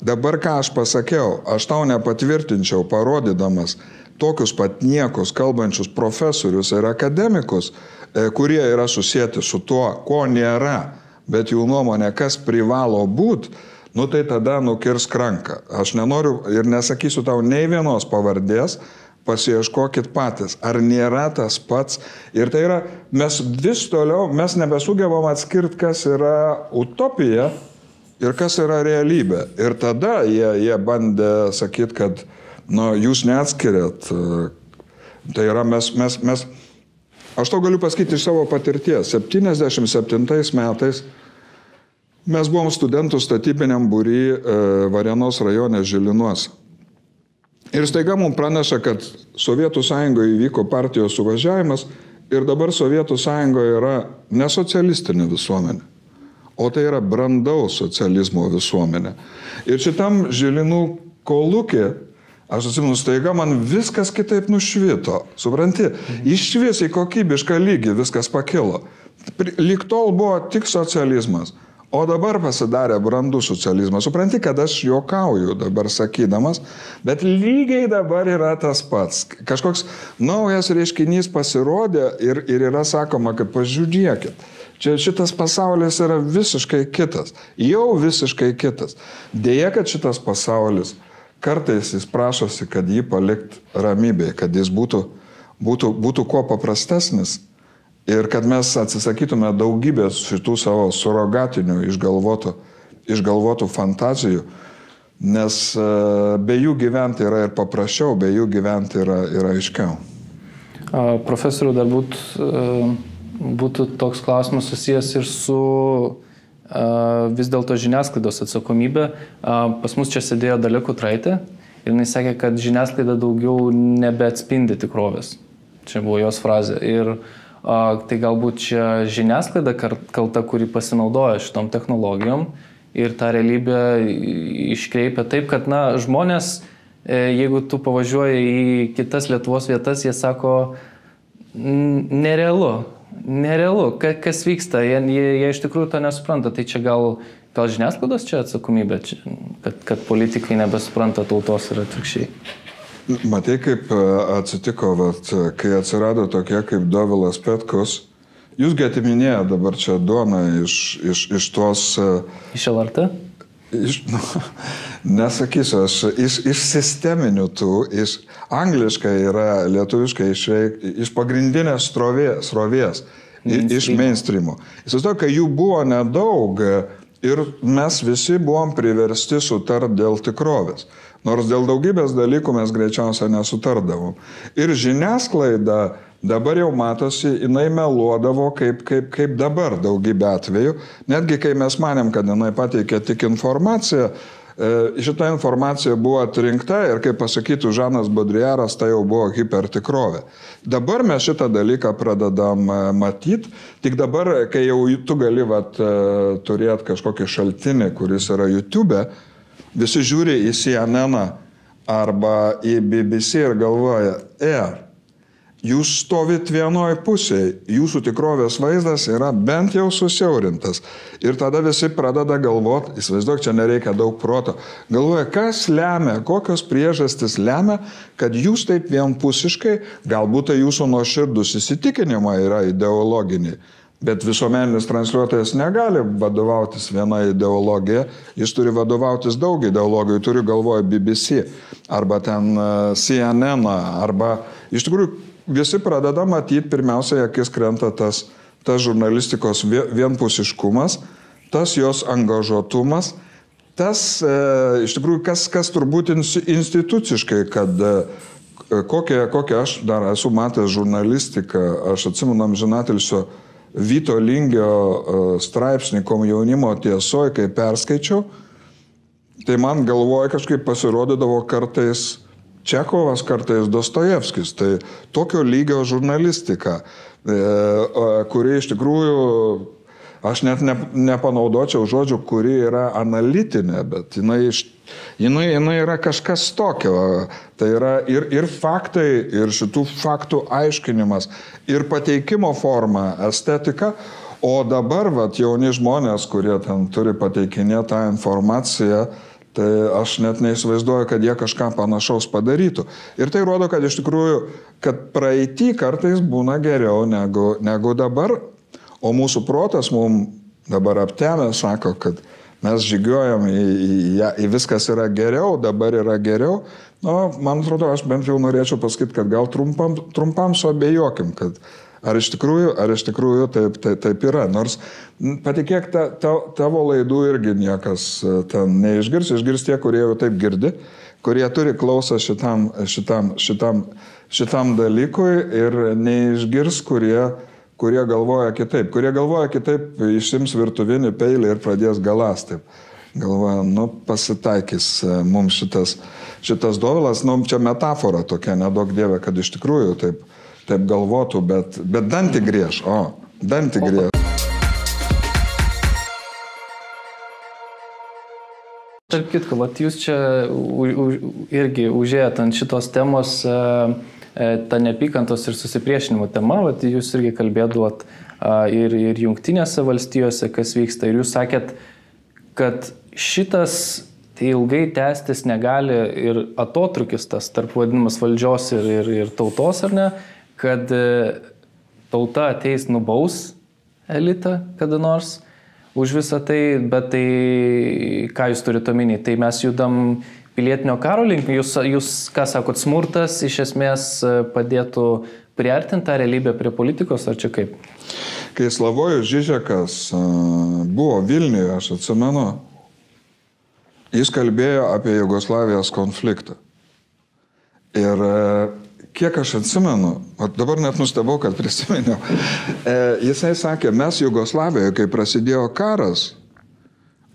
dabar ką aš pasakiau, aš tau nepatvirtinčiau, parodydamas tokius pat niekus kalbančius profesorius ir akademikus, e, kurie yra susijęti su tuo, ko nėra, bet jų nuomonė, kas privalo būti, nu tai tada nukirs kranką. Aš nenoriu ir nesakysiu tau nei vienos pavardės, pasieškokit patys, ar nėra tas pats. Ir tai yra, mes vis toliau, mes nebesugebam atskirti, kas yra utopija ir kas yra realybė. Ir tada jie, jie bandė sakyti, kad nu, jūs neatskiriat. Tai yra mes, mes, mes, aš to galiu pasakyti iš savo patirties. 77 metais mes buvom studentų statybiniam būry e, Varėnos rajone Žilinuose. Ir staiga mums praneša, kad Sovietų sąjungoje įvyko partijos suvažiavimas ir dabar Sovietų sąjungoje yra nesocialistinė visuomenė o tai yra brandaus socializmo visuomenė. Ir šitam žilinų kolūkė, aš atsimenu, staiga man viskas kitaip nušvito. Supranti, išvis į kokybišką lygį viskas pakilo. Lik tol buvo tik socializmas. O dabar pasidarė brandų socializmas. Supranti, kad aš juokauju dabar sakydamas, bet lygiai dabar yra tas pats. Kažkoks naujas reiškinys pasirodė ir, ir yra sakoma, kad pažiūrėkit Čia šitas pasaulis yra visiškai kitas, jau visiškai kitas. Deja, kad šitas pasaulis kartais jis prašosi, kad jį palikt ramybėje, kad jis būtų, būtų, būtų kuo paprastesnis ir kad mes atsisakytume daugybės šitų savo surogatinių išgalvotų, išgalvotų fantazijų, nes e, be jų gyventi yra ir paprasčiau, be jų gyventi yra, yra aiškiau. Profesoriu, dar būt būtų toks klausimas susijęs ir su vis dėlto žiniasklaidos atsakomybė. Pas mus čia sėdėjo Dalekų Traitė ir jis sakė, kad žiniasklaida daugiau nebeatspindi tikrovės. Čia buvo jos frazė. Ir tai galbūt čia žiniasklaida kalta, kuri pasinaudoja šitom technologijom ir tą realybę iškreipia taip, kad na, žmonės, e, jeigu tu pavažiuoji į kitas Lietuvos vietas, jie sako, nerealu, nerealu, Ka, kas vyksta, jie, jie, jie iš tikrųjų to nesupranta. Tai čia gal, gal žiniasklaidos čia atsakomybė, čia, kad, kad politikai nebesupranta tautos ir atvirkščiai. Matai, kaip e, atsitiko, vat, kai atsirado tokie kaip Dovilas Petkus, jūsgi atiminėjo dabar čia duoną iš, iš, iš tos... E, iš LRT? Iš, nu, nesakysiu, aš iš, iš sisteminių tų, iš angliškai yra lietuviškai iš, iš pagrindinės srovės, srovės iš mainstreamo. Įsivaizduoju, kai jų buvo nedaug ir mes visi buvom priversti sutart dėl tikrovės. Nors dėl daugybės dalykų mes greičiausiai nesutardavom. Ir žiniasklaida Dabar jau matosi, jinai meluodavo kaip, kaip, kaip dabar daugybė atvejų. Netgi kai mes manėm, kad jinai pateikė tik informaciją, e, šita informacija buvo atrinkta ir kaip pasakytų Žanas Bodriaras, tai jau buvo hipertikrovė. Dabar mes šitą dalyką pradedam e, matyti, tik dabar, kai jau tu gali e, turėti kažkokį šaltinį, kuris yra YouTube, visi žiūri į CNN arba į BBC ir galvoja, e, Jūs stovit vienoj pusėje, jūsų tikrovės vaizdas yra bent jau susiaurintas. Ir tada visi pradeda galvoti, įsivaizduok, čia nereikia daug proto. Galvoja, kas lemia, kokios priežastis lemia, kad jūs taip vienpusiškai, galbūt tai jūsų nuoširdus įsitikinimai yra ideologiniai. Bet visuomeninis transliuotojas negali vadovautis viena ideologija, jis turi vadovautis daug ideologijų, turi galvoje BBC arba ten e, CNN arba iš tikrųjų visi pradeda matyti, pirmiausia, akis krenta tas, tas žurnalistikos vienpusiškumas, tas jos angažuotumas, tas e, iš tikrųjų, kas, kas turbūt instituciškai, kad e, kokią, kokią aš dar esu matęs žurnalistiką, aš atsimenu amžinatilsio Vyto Lingio e, straipsnį komjaunimo tiesoje, kai perskaičiau, tai man galvoje kažkaip pasirodydavo kartais Čekovas, kartais Dostojevskis. Tai tokio lygio žurnalistika, e, kuri iš tikrųjų, aš net ne, nepanaudočiau žodžių, kuri yra analitinė, bet jinai, jinai, jinai yra kažkas tokio. Tai yra ir, ir faktai, ir šitų faktų aiškinimas, ir pateikimo forma, estetika. O dabar, vat, jauni žmonės, kurie ten turi pateikinėti tą informaciją, Tai aš net neįsivaizduoju, kad jie kažką panašaus padarytų. Ir tai rodo, kad iš tikrųjų, kad praeitį kartais būna geriau negu, negu dabar, o mūsų protas mums dabar aptemė, sako, kad mes žygiuojam į, į, į, viskas yra geriau, dabar yra geriau. Nu, man atrodo, aš bent jau norėčiau pasakyti, kad gal trumpam, trumpam suabejokim, kad Ar iš tikrųjų, ar iš tikrųjų taip, taip, taip yra? Nors patikėk, ta, ta, tavo laidų irgi niekas e, ten neišgirs, išgirs tie, kurie jau taip girdi, kurie turi klausą šitam, šitam, šitam, šitam dalykui ir neišgirs, kurie, kurie galvoja kitaip. Kurie galvoja kitaip, išims virtuvinį peilį ir pradės galas taip. Galvoja, nu pasitaikys e, mums šitas, šitas dovilas, nu čia metafora tokia, nedaug dievė, kad iš tikrųjų taip taip galvotų, bet, bet dantį griež, o, dantį griež. Tarp kitko, vat, jūs čia u, u, irgi užėjot ant šitos temos, e, e, ta nepykantos ir susipriešinimo tema, vat, jūs irgi kalbėdavot ir, ir jungtinėse valstijose, kas vyksta, ir jūs sakėt, kad šitas tai ilgai tęstis negali ir atotrukis tas tarp vadinamas valdžios ir, ir, ir tautos, ar ne, kad e, tauta ateis nubaus elitą kada nors už visą tai, bet tai ką jūs turite omeny, tai mes judam pilietinio karo link, jūs, jūs ką sakot, smurtas iš esmės e, padėtų priartinti tą realybę prie politikos, ar čia kaip? Kai Slavojus Žižekas e, buvo Vilniuje, aš atsimenu, jis kalbėjo apie Jugoslavijos konfliktą. Ir kiek aš atsimenu, o dabar net nustebau, kad prisiminiau, *laughs* e, jisai sakė, mes Jugoslavijoje, kai prasidėjo karas,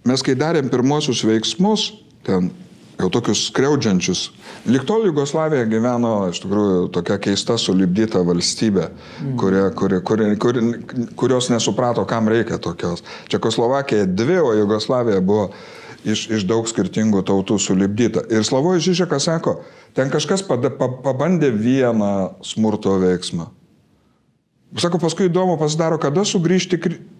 mes kai darėm pirmosius veiksmus, ten jau tokius skriaudžiančius. Liktol Jugoslavija gyveno iš tikrųjų tokia keista sulibdyta valstybė, kurie, kurie, kurie, kurie, kurios nesuprato, kam reikia tokios. Čekoslovakija dvi, o Jugoslavija buvo iš, iš daug skirtingų tautų sulibdyta. Ir Slavojas Žižekas sako, ten kažkas pada, pa, pabandė vieną smurto veiksmą. Sako, paskui įdomu pasidaro, kada sugrįžti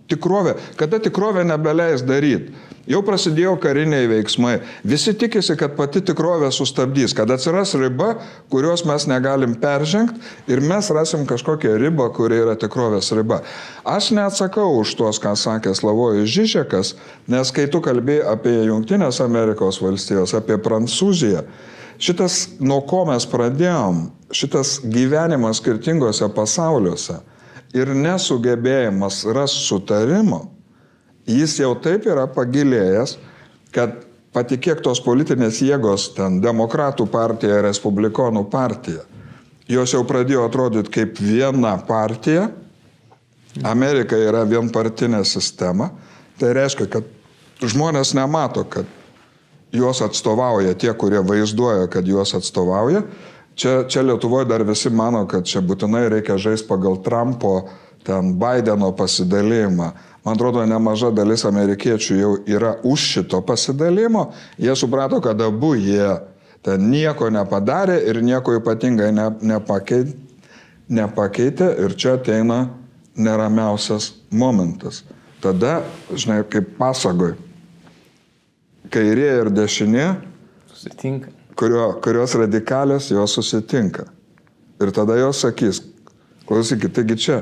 tikrovė, kada tikrovė nebeleis daryti. Jau prasidėjo kariniai veiksmai. Visi tikisi, kad pati tikrovė sustabdys, kad atsiras riba, kurios mes negalim peržengti ir mes rasim kažkokią ribą, kuri yra tikrovės riba. Aš neatsakau už tuos, ką sakė Slavojus Žižekas, nes kai tu kalbėjai apie Junktinės Amerikos valstijos, apie Prancūziją, šitas, nuo ko mes pradėjom, šitas gyvenimas skirtingose pasauliuose ir nesugebėjimas ras sutarimo, jis jau taip yra pagilėjęs, kad patikėk tos politinės jėgos, ten demokratų partija, respublikonų partija, jos jau pradėjo atrodyti kaip viena partija, Amerika yra vienpartinė sistema, tai reiškia, kad žmonės nemato, kad juos atstovauja tie, kurie vaizduoja, kad juos atstovauja, Čia, čia Lietuvoje dar visi mano, kad čia būtinai reikia žaisti pagal Trumpo, ten Bideno pasidalymą. Man atrodo, nemaža dalis amerikiečių jau yra už šito pasidalimo. Jie suprato, kad abu jie ten nieko nepadarė ir nieko ypatingai ne, nepakeitė, nepakeitė ir čia ateina neramiausias momentas. Tada, žinai, kaip pasagoj, kairė ir dešinė susitinka kurio, kurios radikalios jos susitinka. Ir tada jos sakys, klausykit, taigi čia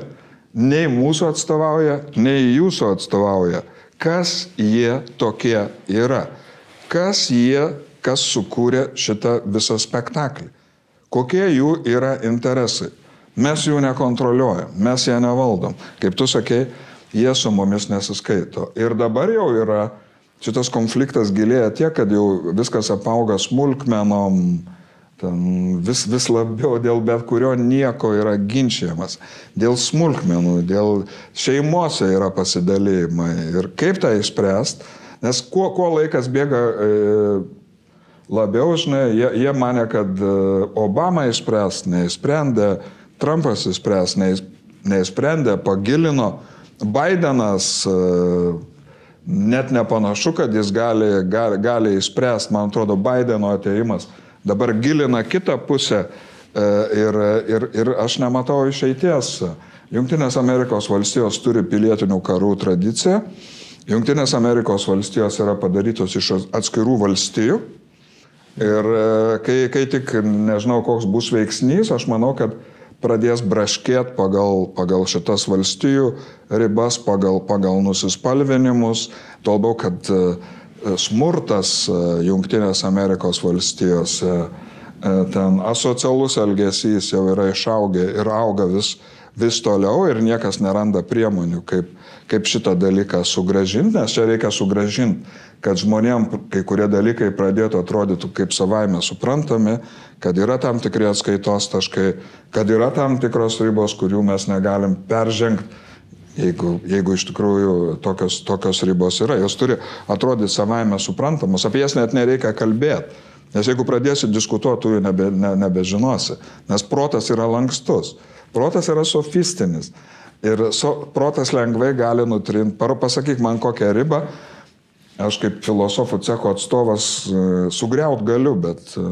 nei mūsų atstovauja, nei jūsų atstovauja. Kas jie tokie yra? Kas jie, kas sukūrė šitą visą spektaklį? Kokie jų yra interesai? Mes jų nekontroliuojam, mes ją nevaldom. Kaip tu sakei, jie su mumis nesiskaito. Ir dabar jau yra šitas konfliktas gilėja tiek, kad jau viskas apauga smulkmenom, vis, vis labiau dėl bet kurio nieko yra ginčiamas. Dėl smulkmenų, dėl šeimose yra pasidalymai. Ir kaip tą išspręsti, Nes kuo, kuo laikas bėga e, labiau, žinai, jie, jie mane, kad e, Obama išspręs, neįsprendė, Trumpas išspręs, neįsprendė, pagilino, Bidenas e, net nepanašu, kad jis gali, gali, gali išspręsti, man atrodo, Bideno ateimas dabar gilina kitą pusę ir, ir, ir aš nematau išeities. Junktinės Amerikos valstijos turi pilietinių karų tradiciją. Junktinės Amerikos valstijos yra padarytos iš atskirų valstijų. Ir kai, kai tik nežinau, koks bus veiksnys, aš manau, kad pradės braškėti pagal, pagal šitas valstijų ribas, pagal, pagal nusispalvinimus, tuo labiau, kad e, smurtas e, Junktinės Amerikos valstijose, e, ten asocialus elgesys jau yra išaugę ir auga vis, vis toliau ir niekas neranda priemonių, kaip, kaip šitą dalyką sugražinti, nes čia reikia sugražinti kad žmonėm kai kurie dalykai pradėtų atrodyti kaip savaime suprantami, kad yra tam tikri atskaitos taškai, kad yra tam tikros ribos, kurių mes negalim peržengti, jeigu, jeigu iš tikrųjų tokios, tokios ribos yra. Jos turi atrodyti savaime suprantamos, apie jas net nereikia kalbėti. Nes jeigu pradėsi diskutuoti, tu jų nebe, ne, nebežinosi. Nes protas yra lankstus. Protas yra sofistinis. Ir so, protas lengvai gali nutrinti. Pasakyk man kokią ribą, aš kaip filosofų cecho atstovas e, sugriaut galiu, bet, e,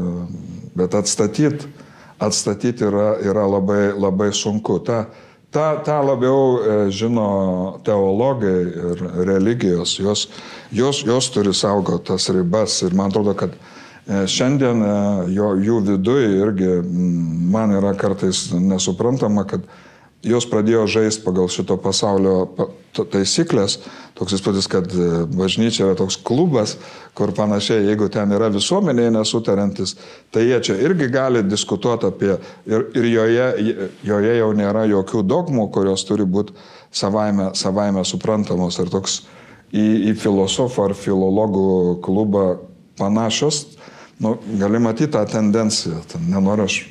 bet atstatyti atstatyt yra, yra labai, labai sunku. Ta, ta, ta labiau e, žino teologai ir religijos, jos, jos, jos turi saugoti tas ribas ir man atrodo, kad šiandien jo, jų viduje irgi man yra kartais nesuprantama, kad jos pradėjo žaisti pagal šito pasaulio taisyklės. Toks įspūdis, kad e, bažnyčia yra toks klubas, kur panašiai, jeigu ten yra visuomenėje nesutarantis, tai jie čia irgi gali diskutuoti apie ir, ir joje, joje jau nėra jokių dogmų, kurios turi būti savaime, savaime suprantamos. Ir toks į, į filosofų ar filologų klubą panašios, nu, gali matyti tą tendenciją. Ten nenoriu aš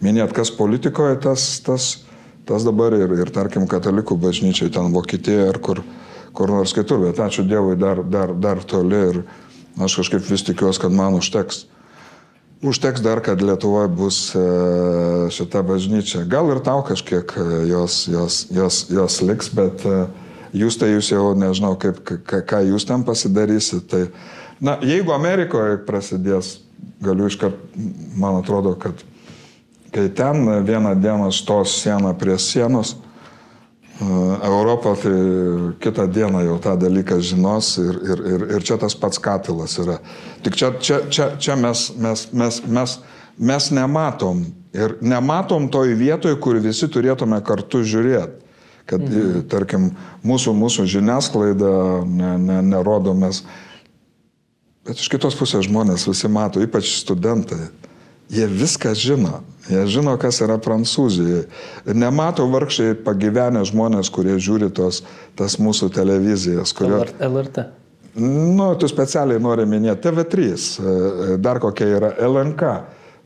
minėti, kas politikoje tas, tas Tas dabar ir, ir tarkim, katalikų bažnyčiai ten Vokietijoje ar kur, kur nors kitur, bet ačiū Dievui dar, dar, dar toli ir aš kažkaip vis tikiuosi, kad man užteks. Užteks dar, kad Lietuvoje bus e, šita bažnyčia. Gal ir tau kažkiek e, jos, jos, jos, jos liks, bet e, jūs tai jūs jau nežinau, kaip, ką, jūs ten pasidarysit. Tai, na, jeigu Amerikoje prasidės, galiu iškart, man atrodo, kad Kai ten vieną dieną stos siena prie sienos, e, Europą tai kitą dieną jau tą dalyką žinos ir, ir, ir, ir čia tas pats katilas yra. Tik čia, čia, čia, čia mes, mes, mes, mes, mes nematom ir nematom toj vietoj, kur visi turėtume kartu žiūrėti. Kad, mhm. tarkim, mūsų, mūsų žiniasklaida ne, ne, nerodomės. Bet iš kitos pusės žmonės visi mato, ypač studentai Jie viską žino. Jie žino, kas yra Prancūzijoje. Ir nemato vargšai pagyvenę žmonės, kurie žiūri tos, tas mūsų televizijas. Kurio... LRT. Nu, tu specialiai nori minėti TV3, e, dar kokia yra LNK,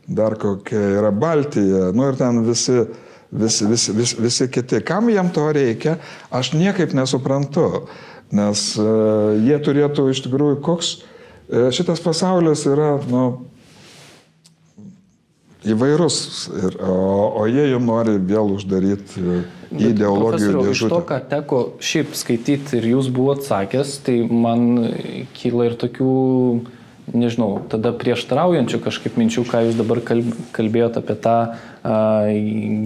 dar kokia yra Baltija, nu ir ten visi, visi, visi, visi, visi kiti. Kam jiem to reikia, aš niekaip nesuprantu, nes uh, jie turėtų iš tikrųjų, koks šitas pasaulis yra, nu, įvairus, ir, o, o jie jau nori vėl uždaryti ideologijų dėžutę. Iš to, ką teko šiaip skaityti ir jūs buvot sakęs, tai man kyla ir tokių, nežinau, tada prieštaraujančių kažkaip minčių, ką jūs dabar kalbėjote apie tą a,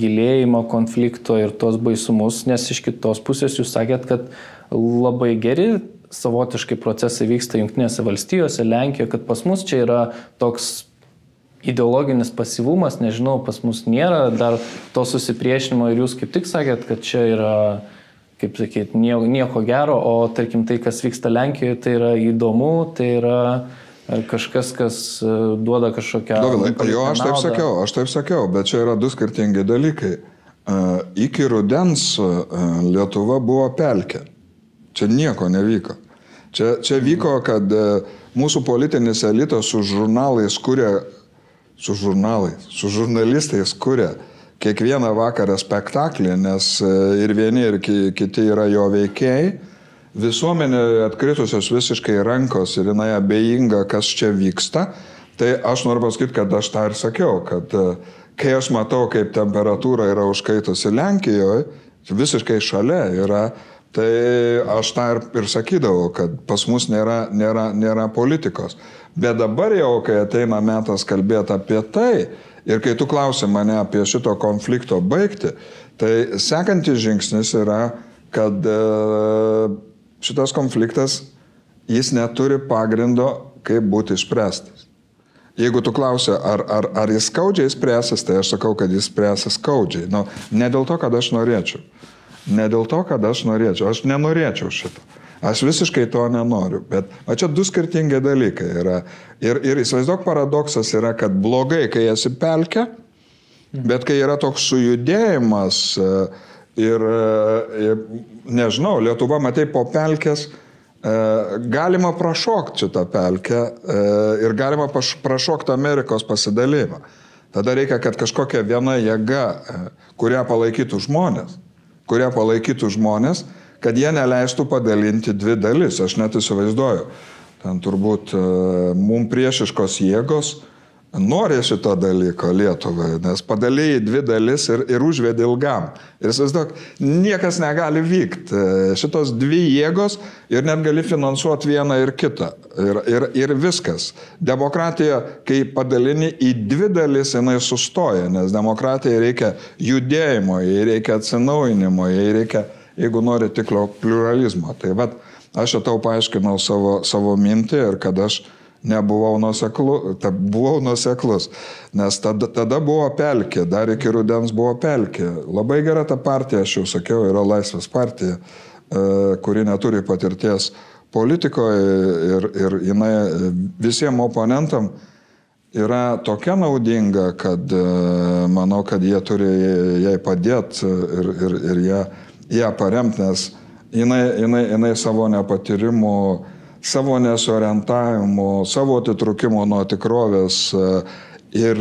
gilėjimo konflikto ir tos baisumus, nes iš kitos pusės jūs sakėt, kad labai geri savotiškai procesai vyksta Junktinėse valstijose, Lenkijoje, kad pas mus čia yra toks ideologinis pasivumas, nežinau, pas mus nėra dar to susipriešinimo ir jūs kaip tik sakėt, kad čia yra, kaip sakyt, nieko, nieko gero, o tarkim tai, kas vyksta Lenkijoje, tai yra įdomu, tai yra e, kažkas, kas e, duoda kažkokią... Dovilai, jo, aš taip sakiau, aš taip sakiau, bet čia yra du skirtingi dalykai. Uh, iki rudens Lietuva buvo pelkė. Čia nieko nevyko. Čia, čia vyko, kad uh, mūsų politinis elitas su žurnalais kuria su žurnalais, su žurnalistais kuria kiekvieną vakarą spektaklį, nes e, ir vieni, ir kiti yra jo veikėjai. visuomenė atkritusios visiškai rankos ir jinai abejinga, kas čia vyksta, tai aš noriu pasakyti, kad aš tą ir sakiau, kad e, kai aš matau, kaip temperatūra yra užkaitusi Lenkijoje, visiškai šalia yra, tai aš tą ir, ir sakydavau, kad pas mus nėra, nėra, nėra politikos. Bet dabar jau, kai ateina metas kalbėti apie tai, ir kai tu klausi mane apie šito konflikto baigti, tai sekantis žingsnis yra, kad e, šitas konfliktas, jis neturi pagrindo, kaip būti išspręstas. Jeigu tu klausi, ar, ar, ar jis skaudžiai spręsis, tai aš sakau, kad jis spręsis skaudžiai. Nu, ne dėl to, kad aš norėčiau. Ne dėl to, kad aš norėčiau. Aš nenorėčiau šito. Aš visiškai to nenoriu. Bet o čia du skirtingi dalykai yra. Ir, ir įsivaizduok, paradoksas yra, kad blogai, kai esi pelkė, bet kai yra toks sujudėjimas e, ir, e, ir nežinau, Lietuva, matai, po pelkės E, galima prašokti šitą pelkę ir galima prašokti Amerikos pasidalymą. Tada reikia, kad kažkokia viena jėga, kurią palaikytų žmonės, kurią palaikytų žmonės, kad jie neleistų padalinti dvi dalis. Aš net įsivaizduoju, ten turbūt mums priešiškos jėgos nori šito dalyko Lietuvai, nes padalėjai dvi dalis ir, ir užvedė ilgam. Ir įsivaizduok, niekas negali vykti. Šitos dvi jėgos ir net gali finansuoti vieną ir kitą. Ir, ir, ir viskas. Demokratija, kai padalini į dvi dalis, jinai sustoja, nes demokratijai reikia judėjimo, jai reikia atsinaujinimo, jai reikia, jeigu nori, tikro pluralizmo. Tai vad, aš šitau paaiškinau savo, savo mintį ir kad aš nebuvau nuseklu, ta, buvau nuseklus, nes tada, tada buvo pelkė, dar iki rudens buvo pelkė. Labai gera ta partija, aš jau sakiau, yra Laisvės partija, e, kuri neturi patirties politikoje ir, ir jinai visiems oponentam yra tokia naudinga, kad e, manau, kad jie turi jai padėti ir, ir, ir ją, ją paremti, nes jinai, jinai, jinai savo nepatyrimu savo nesorientavimo, savo atitrukimo nuo tikrovės e, ir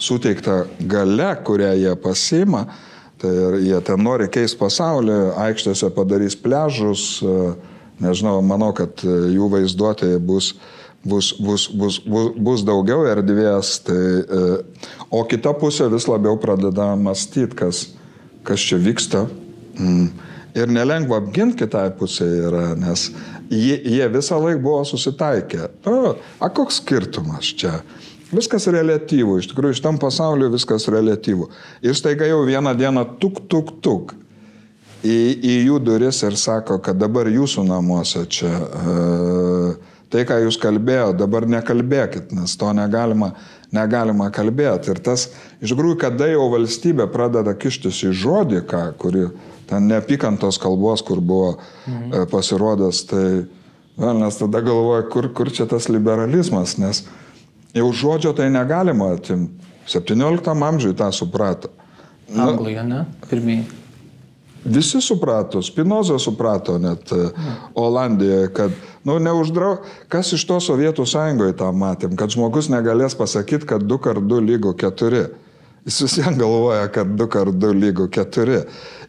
suteikta gale, kurią jie pasima, tai jie ten nori keisti pasaulį, aikštėse padarys pležus, e, nežinau, manau, kad jų vaizduotėje bus, bus, bus, bus, bus, bus daugiau erdvės, tai, e, o kita pusė vis labiau pradeda mąstyti, kas, kas čia vyksta. Mm. Ir nelengva apginti kitai pusė yra, nes jie, jie visą laiką buvo susitaikę. O, a koks skirtumas čia? Viskas relatyvų, iš tikrųjų, iš tam pasauliu viskas relatyvų. Ir staiga jau vieną dieną tuk, tuk, tuk į, į jų duris ir sako, kad dabar jūsų namuose čia e, tai, ką jūs kalbėjote, dabar nekalbėkit, nes to negalima, negalima kalbėti. Ir tas, iš tikrųjų, kada jau valstybė pradeda kištis į žodį, ką, kuri ten neapykantos kalbos, kur buvo mhm. pasirodęs, tai velnas tada galvoja, kur, kur čia tas liberalizmas, nes jau žodžio tai negalima atimti. 17 amžiui tą suprato. Anglijoje, ne? Pirmieji. Visi suprato, Spinoza suprato net mhm. Olandijoje, kad, nu, neuždrau, kas iš to Sovietų sąjungoje tą matėm, kad žmogus negalės pasakyti, kad 2 kart 2 lygo 4. Jis visiems galvoja, kad 2 kart 2 lygo 4.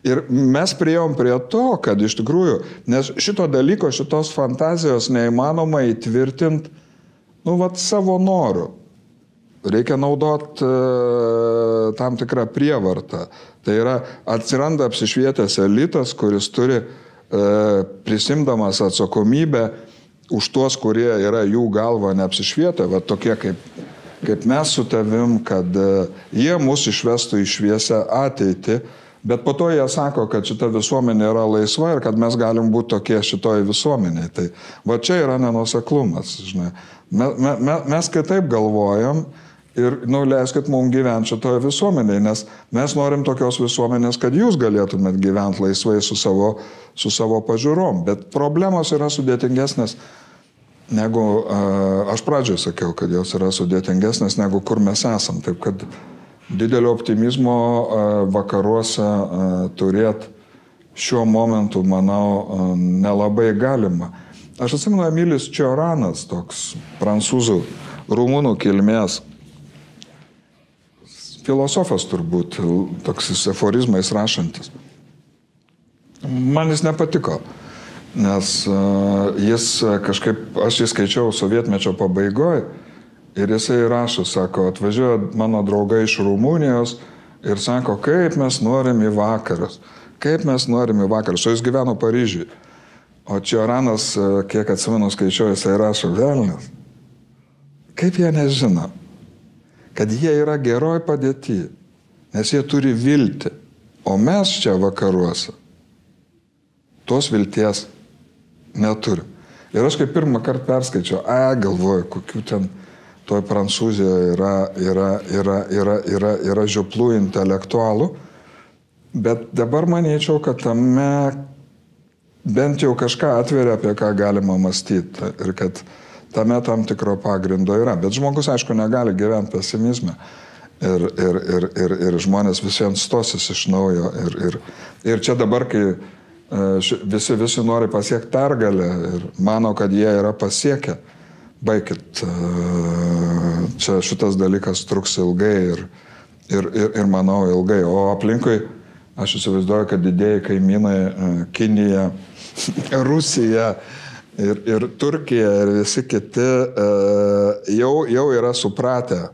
Ir mes prieėm prie to, kad iš tikrųjų, nes šito dalyko, šitos fantazijos neįmanoma įtvirtinti, nu, vat savo noru. Reikia naudot e, tam tikrą prievartą. Tai yra, atsiranda apsišvietęs elitas, kuris turi e, prisimdamas atsakomybę už tuos, kurie yra jų galva neapsišvietę, va tokie kaip, kaip mes su tavim, kad e, jie mus išvestų į šviesę ateitį Bet po to jie sako, kad šita visuomenė yra laisva ir kad mes galim būti tokie šitoje visuomenėje. Tai va čia yra nenuseklumas. Žinai. Me, me, me, mes kitaip galvojam ir nuleiskit mums gyventi šitoje visuomenėje, nes mes norim tokios visuomenės, kad jūs galėtumėt gyventi laisvai su savo, su savo pažiūrom. Bet problemos yra sudėtingesnės negu, aš pradžioje sakiau, kad jos yra sudėtingesnės negu kur mes esam. Taip kad didelio optimizmo vakaruose turėti šiuo momentu, manau, nelabai galima. Aš atsimenu Emilis Čioranas, toks prancūzų, rumūnų kilmės filosofas turbūt, toks aforizmais rašantis. Man jis nepatiko. Nes jis kažkaip, aš jį skaičiau sovietmečio pabaigoje ir jisai rašo, sako, atvažiuoja mano draugai iš Rumunijos ir sako, kaip mes norim į vakarus, kaip mes norim į vakarus. O jis gyveno Paryžiui. O Čioranas, kiek atsimenu, skaičiuoja, jisai rašo velnas. Kaip jie nežino, kad jie yra geroj padėti, nes jie turi viltį. O mes čia vakaruose tos vilties neturim. Ir aš kaip pirmą kartą perskaičiau, a, galvoju, kokių ten toj Prancūzijoje yra, yra, yra, yra, yra, yra žioplų intelektualų, bet dabar manyčiau, kad tame bent jau kažką atveria, apie ką galima mąstyti ir kad tame tam tikro pagrindo yra. Bet žmogus, aišku, negali gyventi pesimizme. Ir, ir, ir, ir, ir žmonės visiems stosis iš naujo. Ir, ir, ir čia dabar, kai e, visi, visi nori pasiekti pergalę ir mano, kad jie yra pasiekę, baikit, e, čia šitas dalykas truks ilgai ir, ir, ir, ir manau ilgai. O aplinkui, aš įsivaizduoju, kad didėjai kaimynai e, Kinija, *laughs* Rusija ir, ir Turkija ir visi kiti jau, jau yra supratę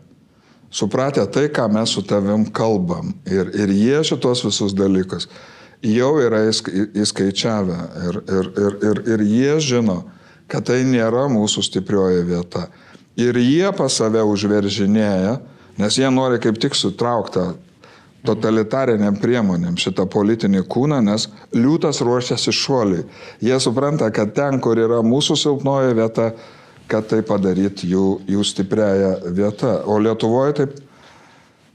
supratę tai, ką mes su tavim kalbam. Ir, ir jie šitos visus dalykus jau yra įskaičiavę. Ir, ir, ir, ir, ir jie žino, kad tai nėra mūsų stiprioji vieta. Ir jie pas save užveržinėja, nes jie nori kaip tik sutrauktą totalitariniam priemonėm šitą politinį kūną, nes liūtas ruošiasi šuoliui. Jie supranta, kad ten, kur yra mūsų silpnoji vieta, kad tai padaryti jų, jų stipriaja vieta. O Lietuvoje taip,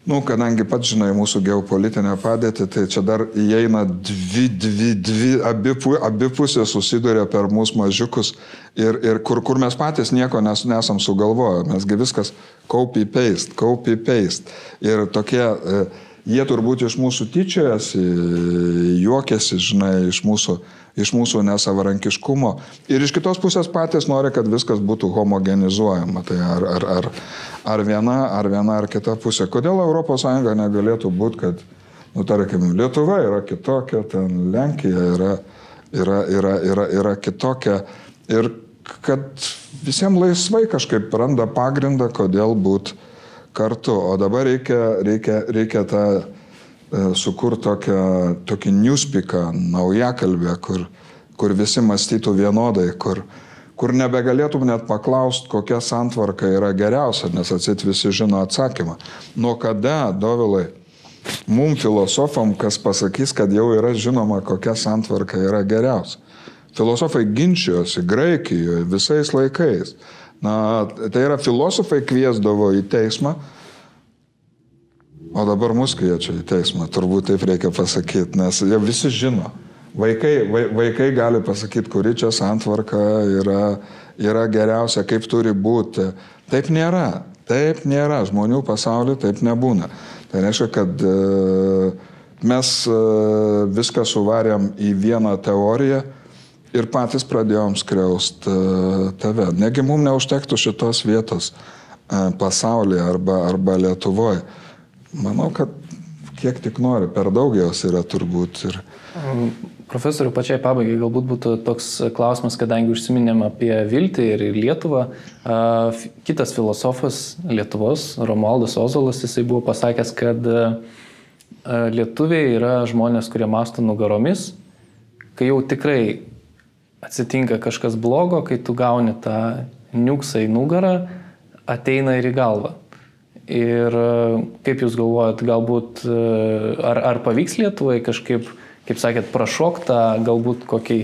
nu, kadangi pats žinai mūsų geopolitinę padėtį, tai čia dar įeina dvi, dvi, dvi, abi, abi pusės susiduria per mūsų mažiukus ir, ir kur, kur mes patys nieko nes, nesam sugalvoję. Mesgi viskas copy paste, copy paste. Ir tokie... E, jie turbūt iš mūsų tyčiojasi, juokiasi, žinai, iš mūsų, iš mūsų nesavarankiškumo. Ir iš kitos pusės patys nori, kad viskas būtų homogenizuojama. Tai ar, ar, ar, ar, viena, ar viena, ar kita pusė. Kodėl ES negalėtų būti, kad, nu, tarkim, Lietuva yra kitokia, ten Lenkija yra, yra, yra, yra, yra kitokia. Ir kad visiems laisvai kažkaip randa pagrindą, kodėl būti kartu, o dabar reikia, reikia, reikia tą sukurti tokią, tokį newspiką, naujakalbę, kur, kur visi mąstytų vienodai, kur, kur nebegalėtum net paklausti, kokia santvarka yra geriausia, nes atsit visi žino atsakymą. Nuo kada, Dovilai, mum filosofam, kas pasakys, kad jau yra žinoma, kokia santvarka yra geriausia. Filosofai ginčijosi Graikijoje visais laikais. Na, tai yra filosofai kviesdavo į teismą, o dabar mus kviečia į teismą, turbūt taip reikia pasakyti, nes jau visi žino. Vaikai, vaikai gali pasakyti, kuri čia santvarka yra, yra geriausia, kaip turi būti. Taip nėra. Taip nėra. Žmonių pasaulyje taip nebūna. Tai reiškia, kad e, mes e, viską suvarėm į vieną teoriją ir patys pradėjom skriaust e, tave. Negi mums neužtektų šitos vietos pasaulyje arba, arba Lietuvoje. Manau, kad kiek tik nori, per daug jos yra turbūt. Ir... Profesoriu, pačiai pabaigai galbūt būtų toks klausimas, kadangi užsiminėm apie Viltį ir Lietuvą. Kitas filosofas Lietuvos, Romualdas Ozolas, jisai buvo pasakęs, kad lietuviai yra žmonės, kurie masto nugaromis, kai jau tikrai atsitinka kažkas blogo, kai tu gauni tą niuksą į nugarą, ateina ir į galvą. Ir e, kaip Jūs galvojat, galbūt e, ar, ar pavyks Lietuvai kažkaip, kaip sakėt, prašoktą galbūt kokį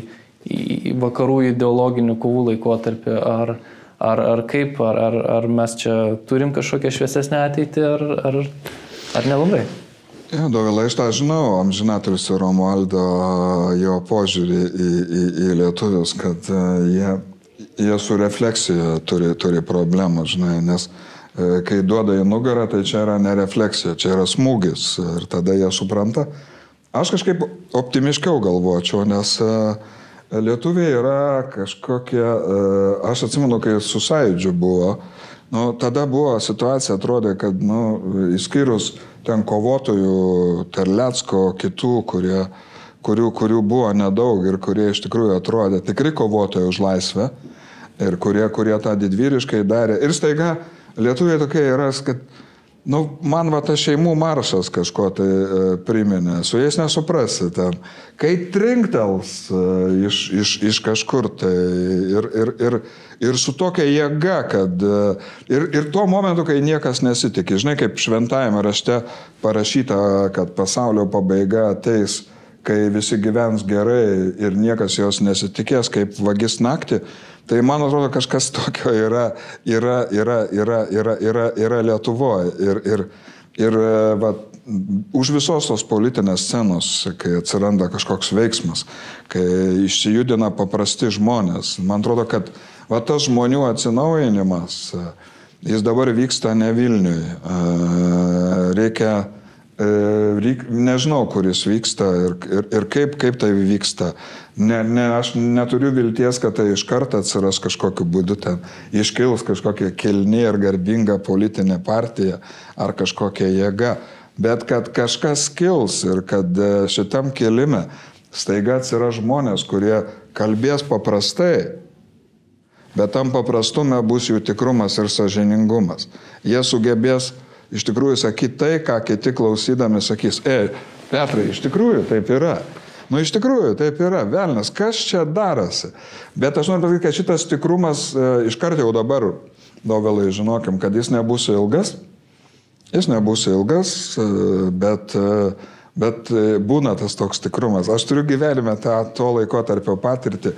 vakarų ideologinių kovų laikotarpį, ar, ar, ar kaip, ar, ar, ar mes čia turim kažkokią šviesesnę ateitį, ar, ar, ar nelabai? Ja, Dovilai, aš tą žinau, amžinatelis Romualdo, jo požiūrį į, į, į lietuvius, kad e, jie, jie su refleksija turi, turi problemą, žinai, nes e, kai duoda į nugarą, tai čia yra ne refleksija, čia yra smūgis ir tada jie supranta. Aš kažkaip optimiškiau galvočiau, nes e, lietuviai yra kažkokie, aš atsimenu, kai su sąjūdžiu buvo, nu, tada buvo situacija, atrodė, kad, nu, įskyrus ten kovotojų, Terlecko, kitų, kurie, kurių, kurių buvo nedaug ir kurie iš tikrųjų atrodė tikri kovotojai už laisvę ir kurie, kurie tą didvyriškai darė. Ir staiga lietuviai tokie yra, kad Nu, man va tas šeimų maršas kažko tai e, priminė, su jais nesuprasi ten. Kai trinktels e, iš, iš, iš kažkur tai ir, ir, ir, ir su tokia jėga, kad e, ir, ir tuo momentu, kai niekas nesitikė, žinai, kaip šventajame rašte parašyta, kad pasaulio pabaiga ateis kai visi gyvens gerai ir niekas jos nesitikės kaip vagis naktį, tai man atrodo kažkas tokio yra, yra, yra, yra, yra, yra, yra Lietuvoje. Ir, ir, ir va, už visos tos politinės scenos, kai atsiranda kažkoks veiksmas, kai išsijudina paprasti žmonės, man atrodo, kad va, tas žmonių atsinaujinimas, jis dabar vyksta ne Vilniui. Reikia E, reik, nežinau, kuris vyksta ir, ir, ir kaip, kaip tai vyksta. Ne, ne, aš neturiu vilties, kad tai iš karto atsiras kažkokiu būdu ten, iškils kažkokia kilni ir garbinga politinė partija ar kažkokia jėga, bet kad kažkas kils ir kad e, šitam kilime staiga atsiras žmonės, kurie kalbės paprastai, bet tam paprastume bus jų tikrumas ir sažiningumas. Jie sugebės iš tikrųjų sakyti tai, ką kiti klausydami sakys, e, Petrai, iš tikrųjų taip yra. Nu, iš tikrųjų, taip yra, velnas, kas čia darosi. Bet aš noriu pasakyti, kad šitas tikrumas e, iš karto jau dabar, dovelai, žinokim, kad jis nebus ilgas. Jis nebus ilgas, e, bet, e, bet e, būna tas toks tikrumas. Aš turiu gyvenime tą to laiko tarpio patirtį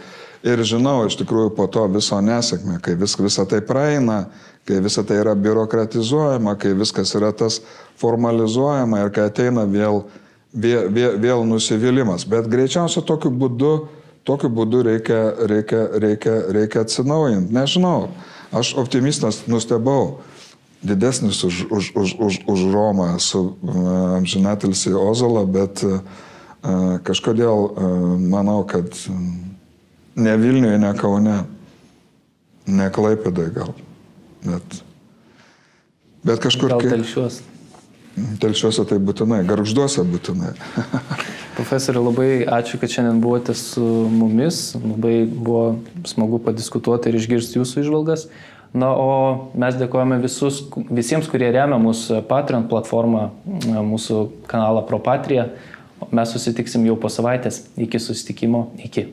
ir žinau iš tikrųjų po to viso nesėkmę, kai vis, visą tai praeina, kai visa tai yra biurokratizuojama, kai viskas yra tas formalizuojama ir kai ateina vėl, vėl, vėl, vėl nusivylimas. Bet greičiausiai tokiu būdu, tokiu būdu reikia, reikia, reikia, reikia atsinaujinti. Nežinau, aš optimistas nustebau. Didesnis už, už, už, už, už Romą su amžinatilsi Ozolą, bet uh, kažkodėl uh, manau, kad ne Vilniuje, ne Kaune, ne Klaipėdai gal. Bet, bet kažkur. Gal telšiuos. Telšiuose tai būtinai, garžduose būtinai. *laughs* Profesoriu, labai ačiū, kad šiandien buvote su mumis. Labai buvo smagu padiskutuoti ir išgirsti jūsų išvalgas. Na, o mes dėkojame visus, visiems, kurie remia mūsų Patreon platformą, mūsų kanalą ProPatrija. Mes susitiksim jau po savaitės. Iki susitikimo. Iki.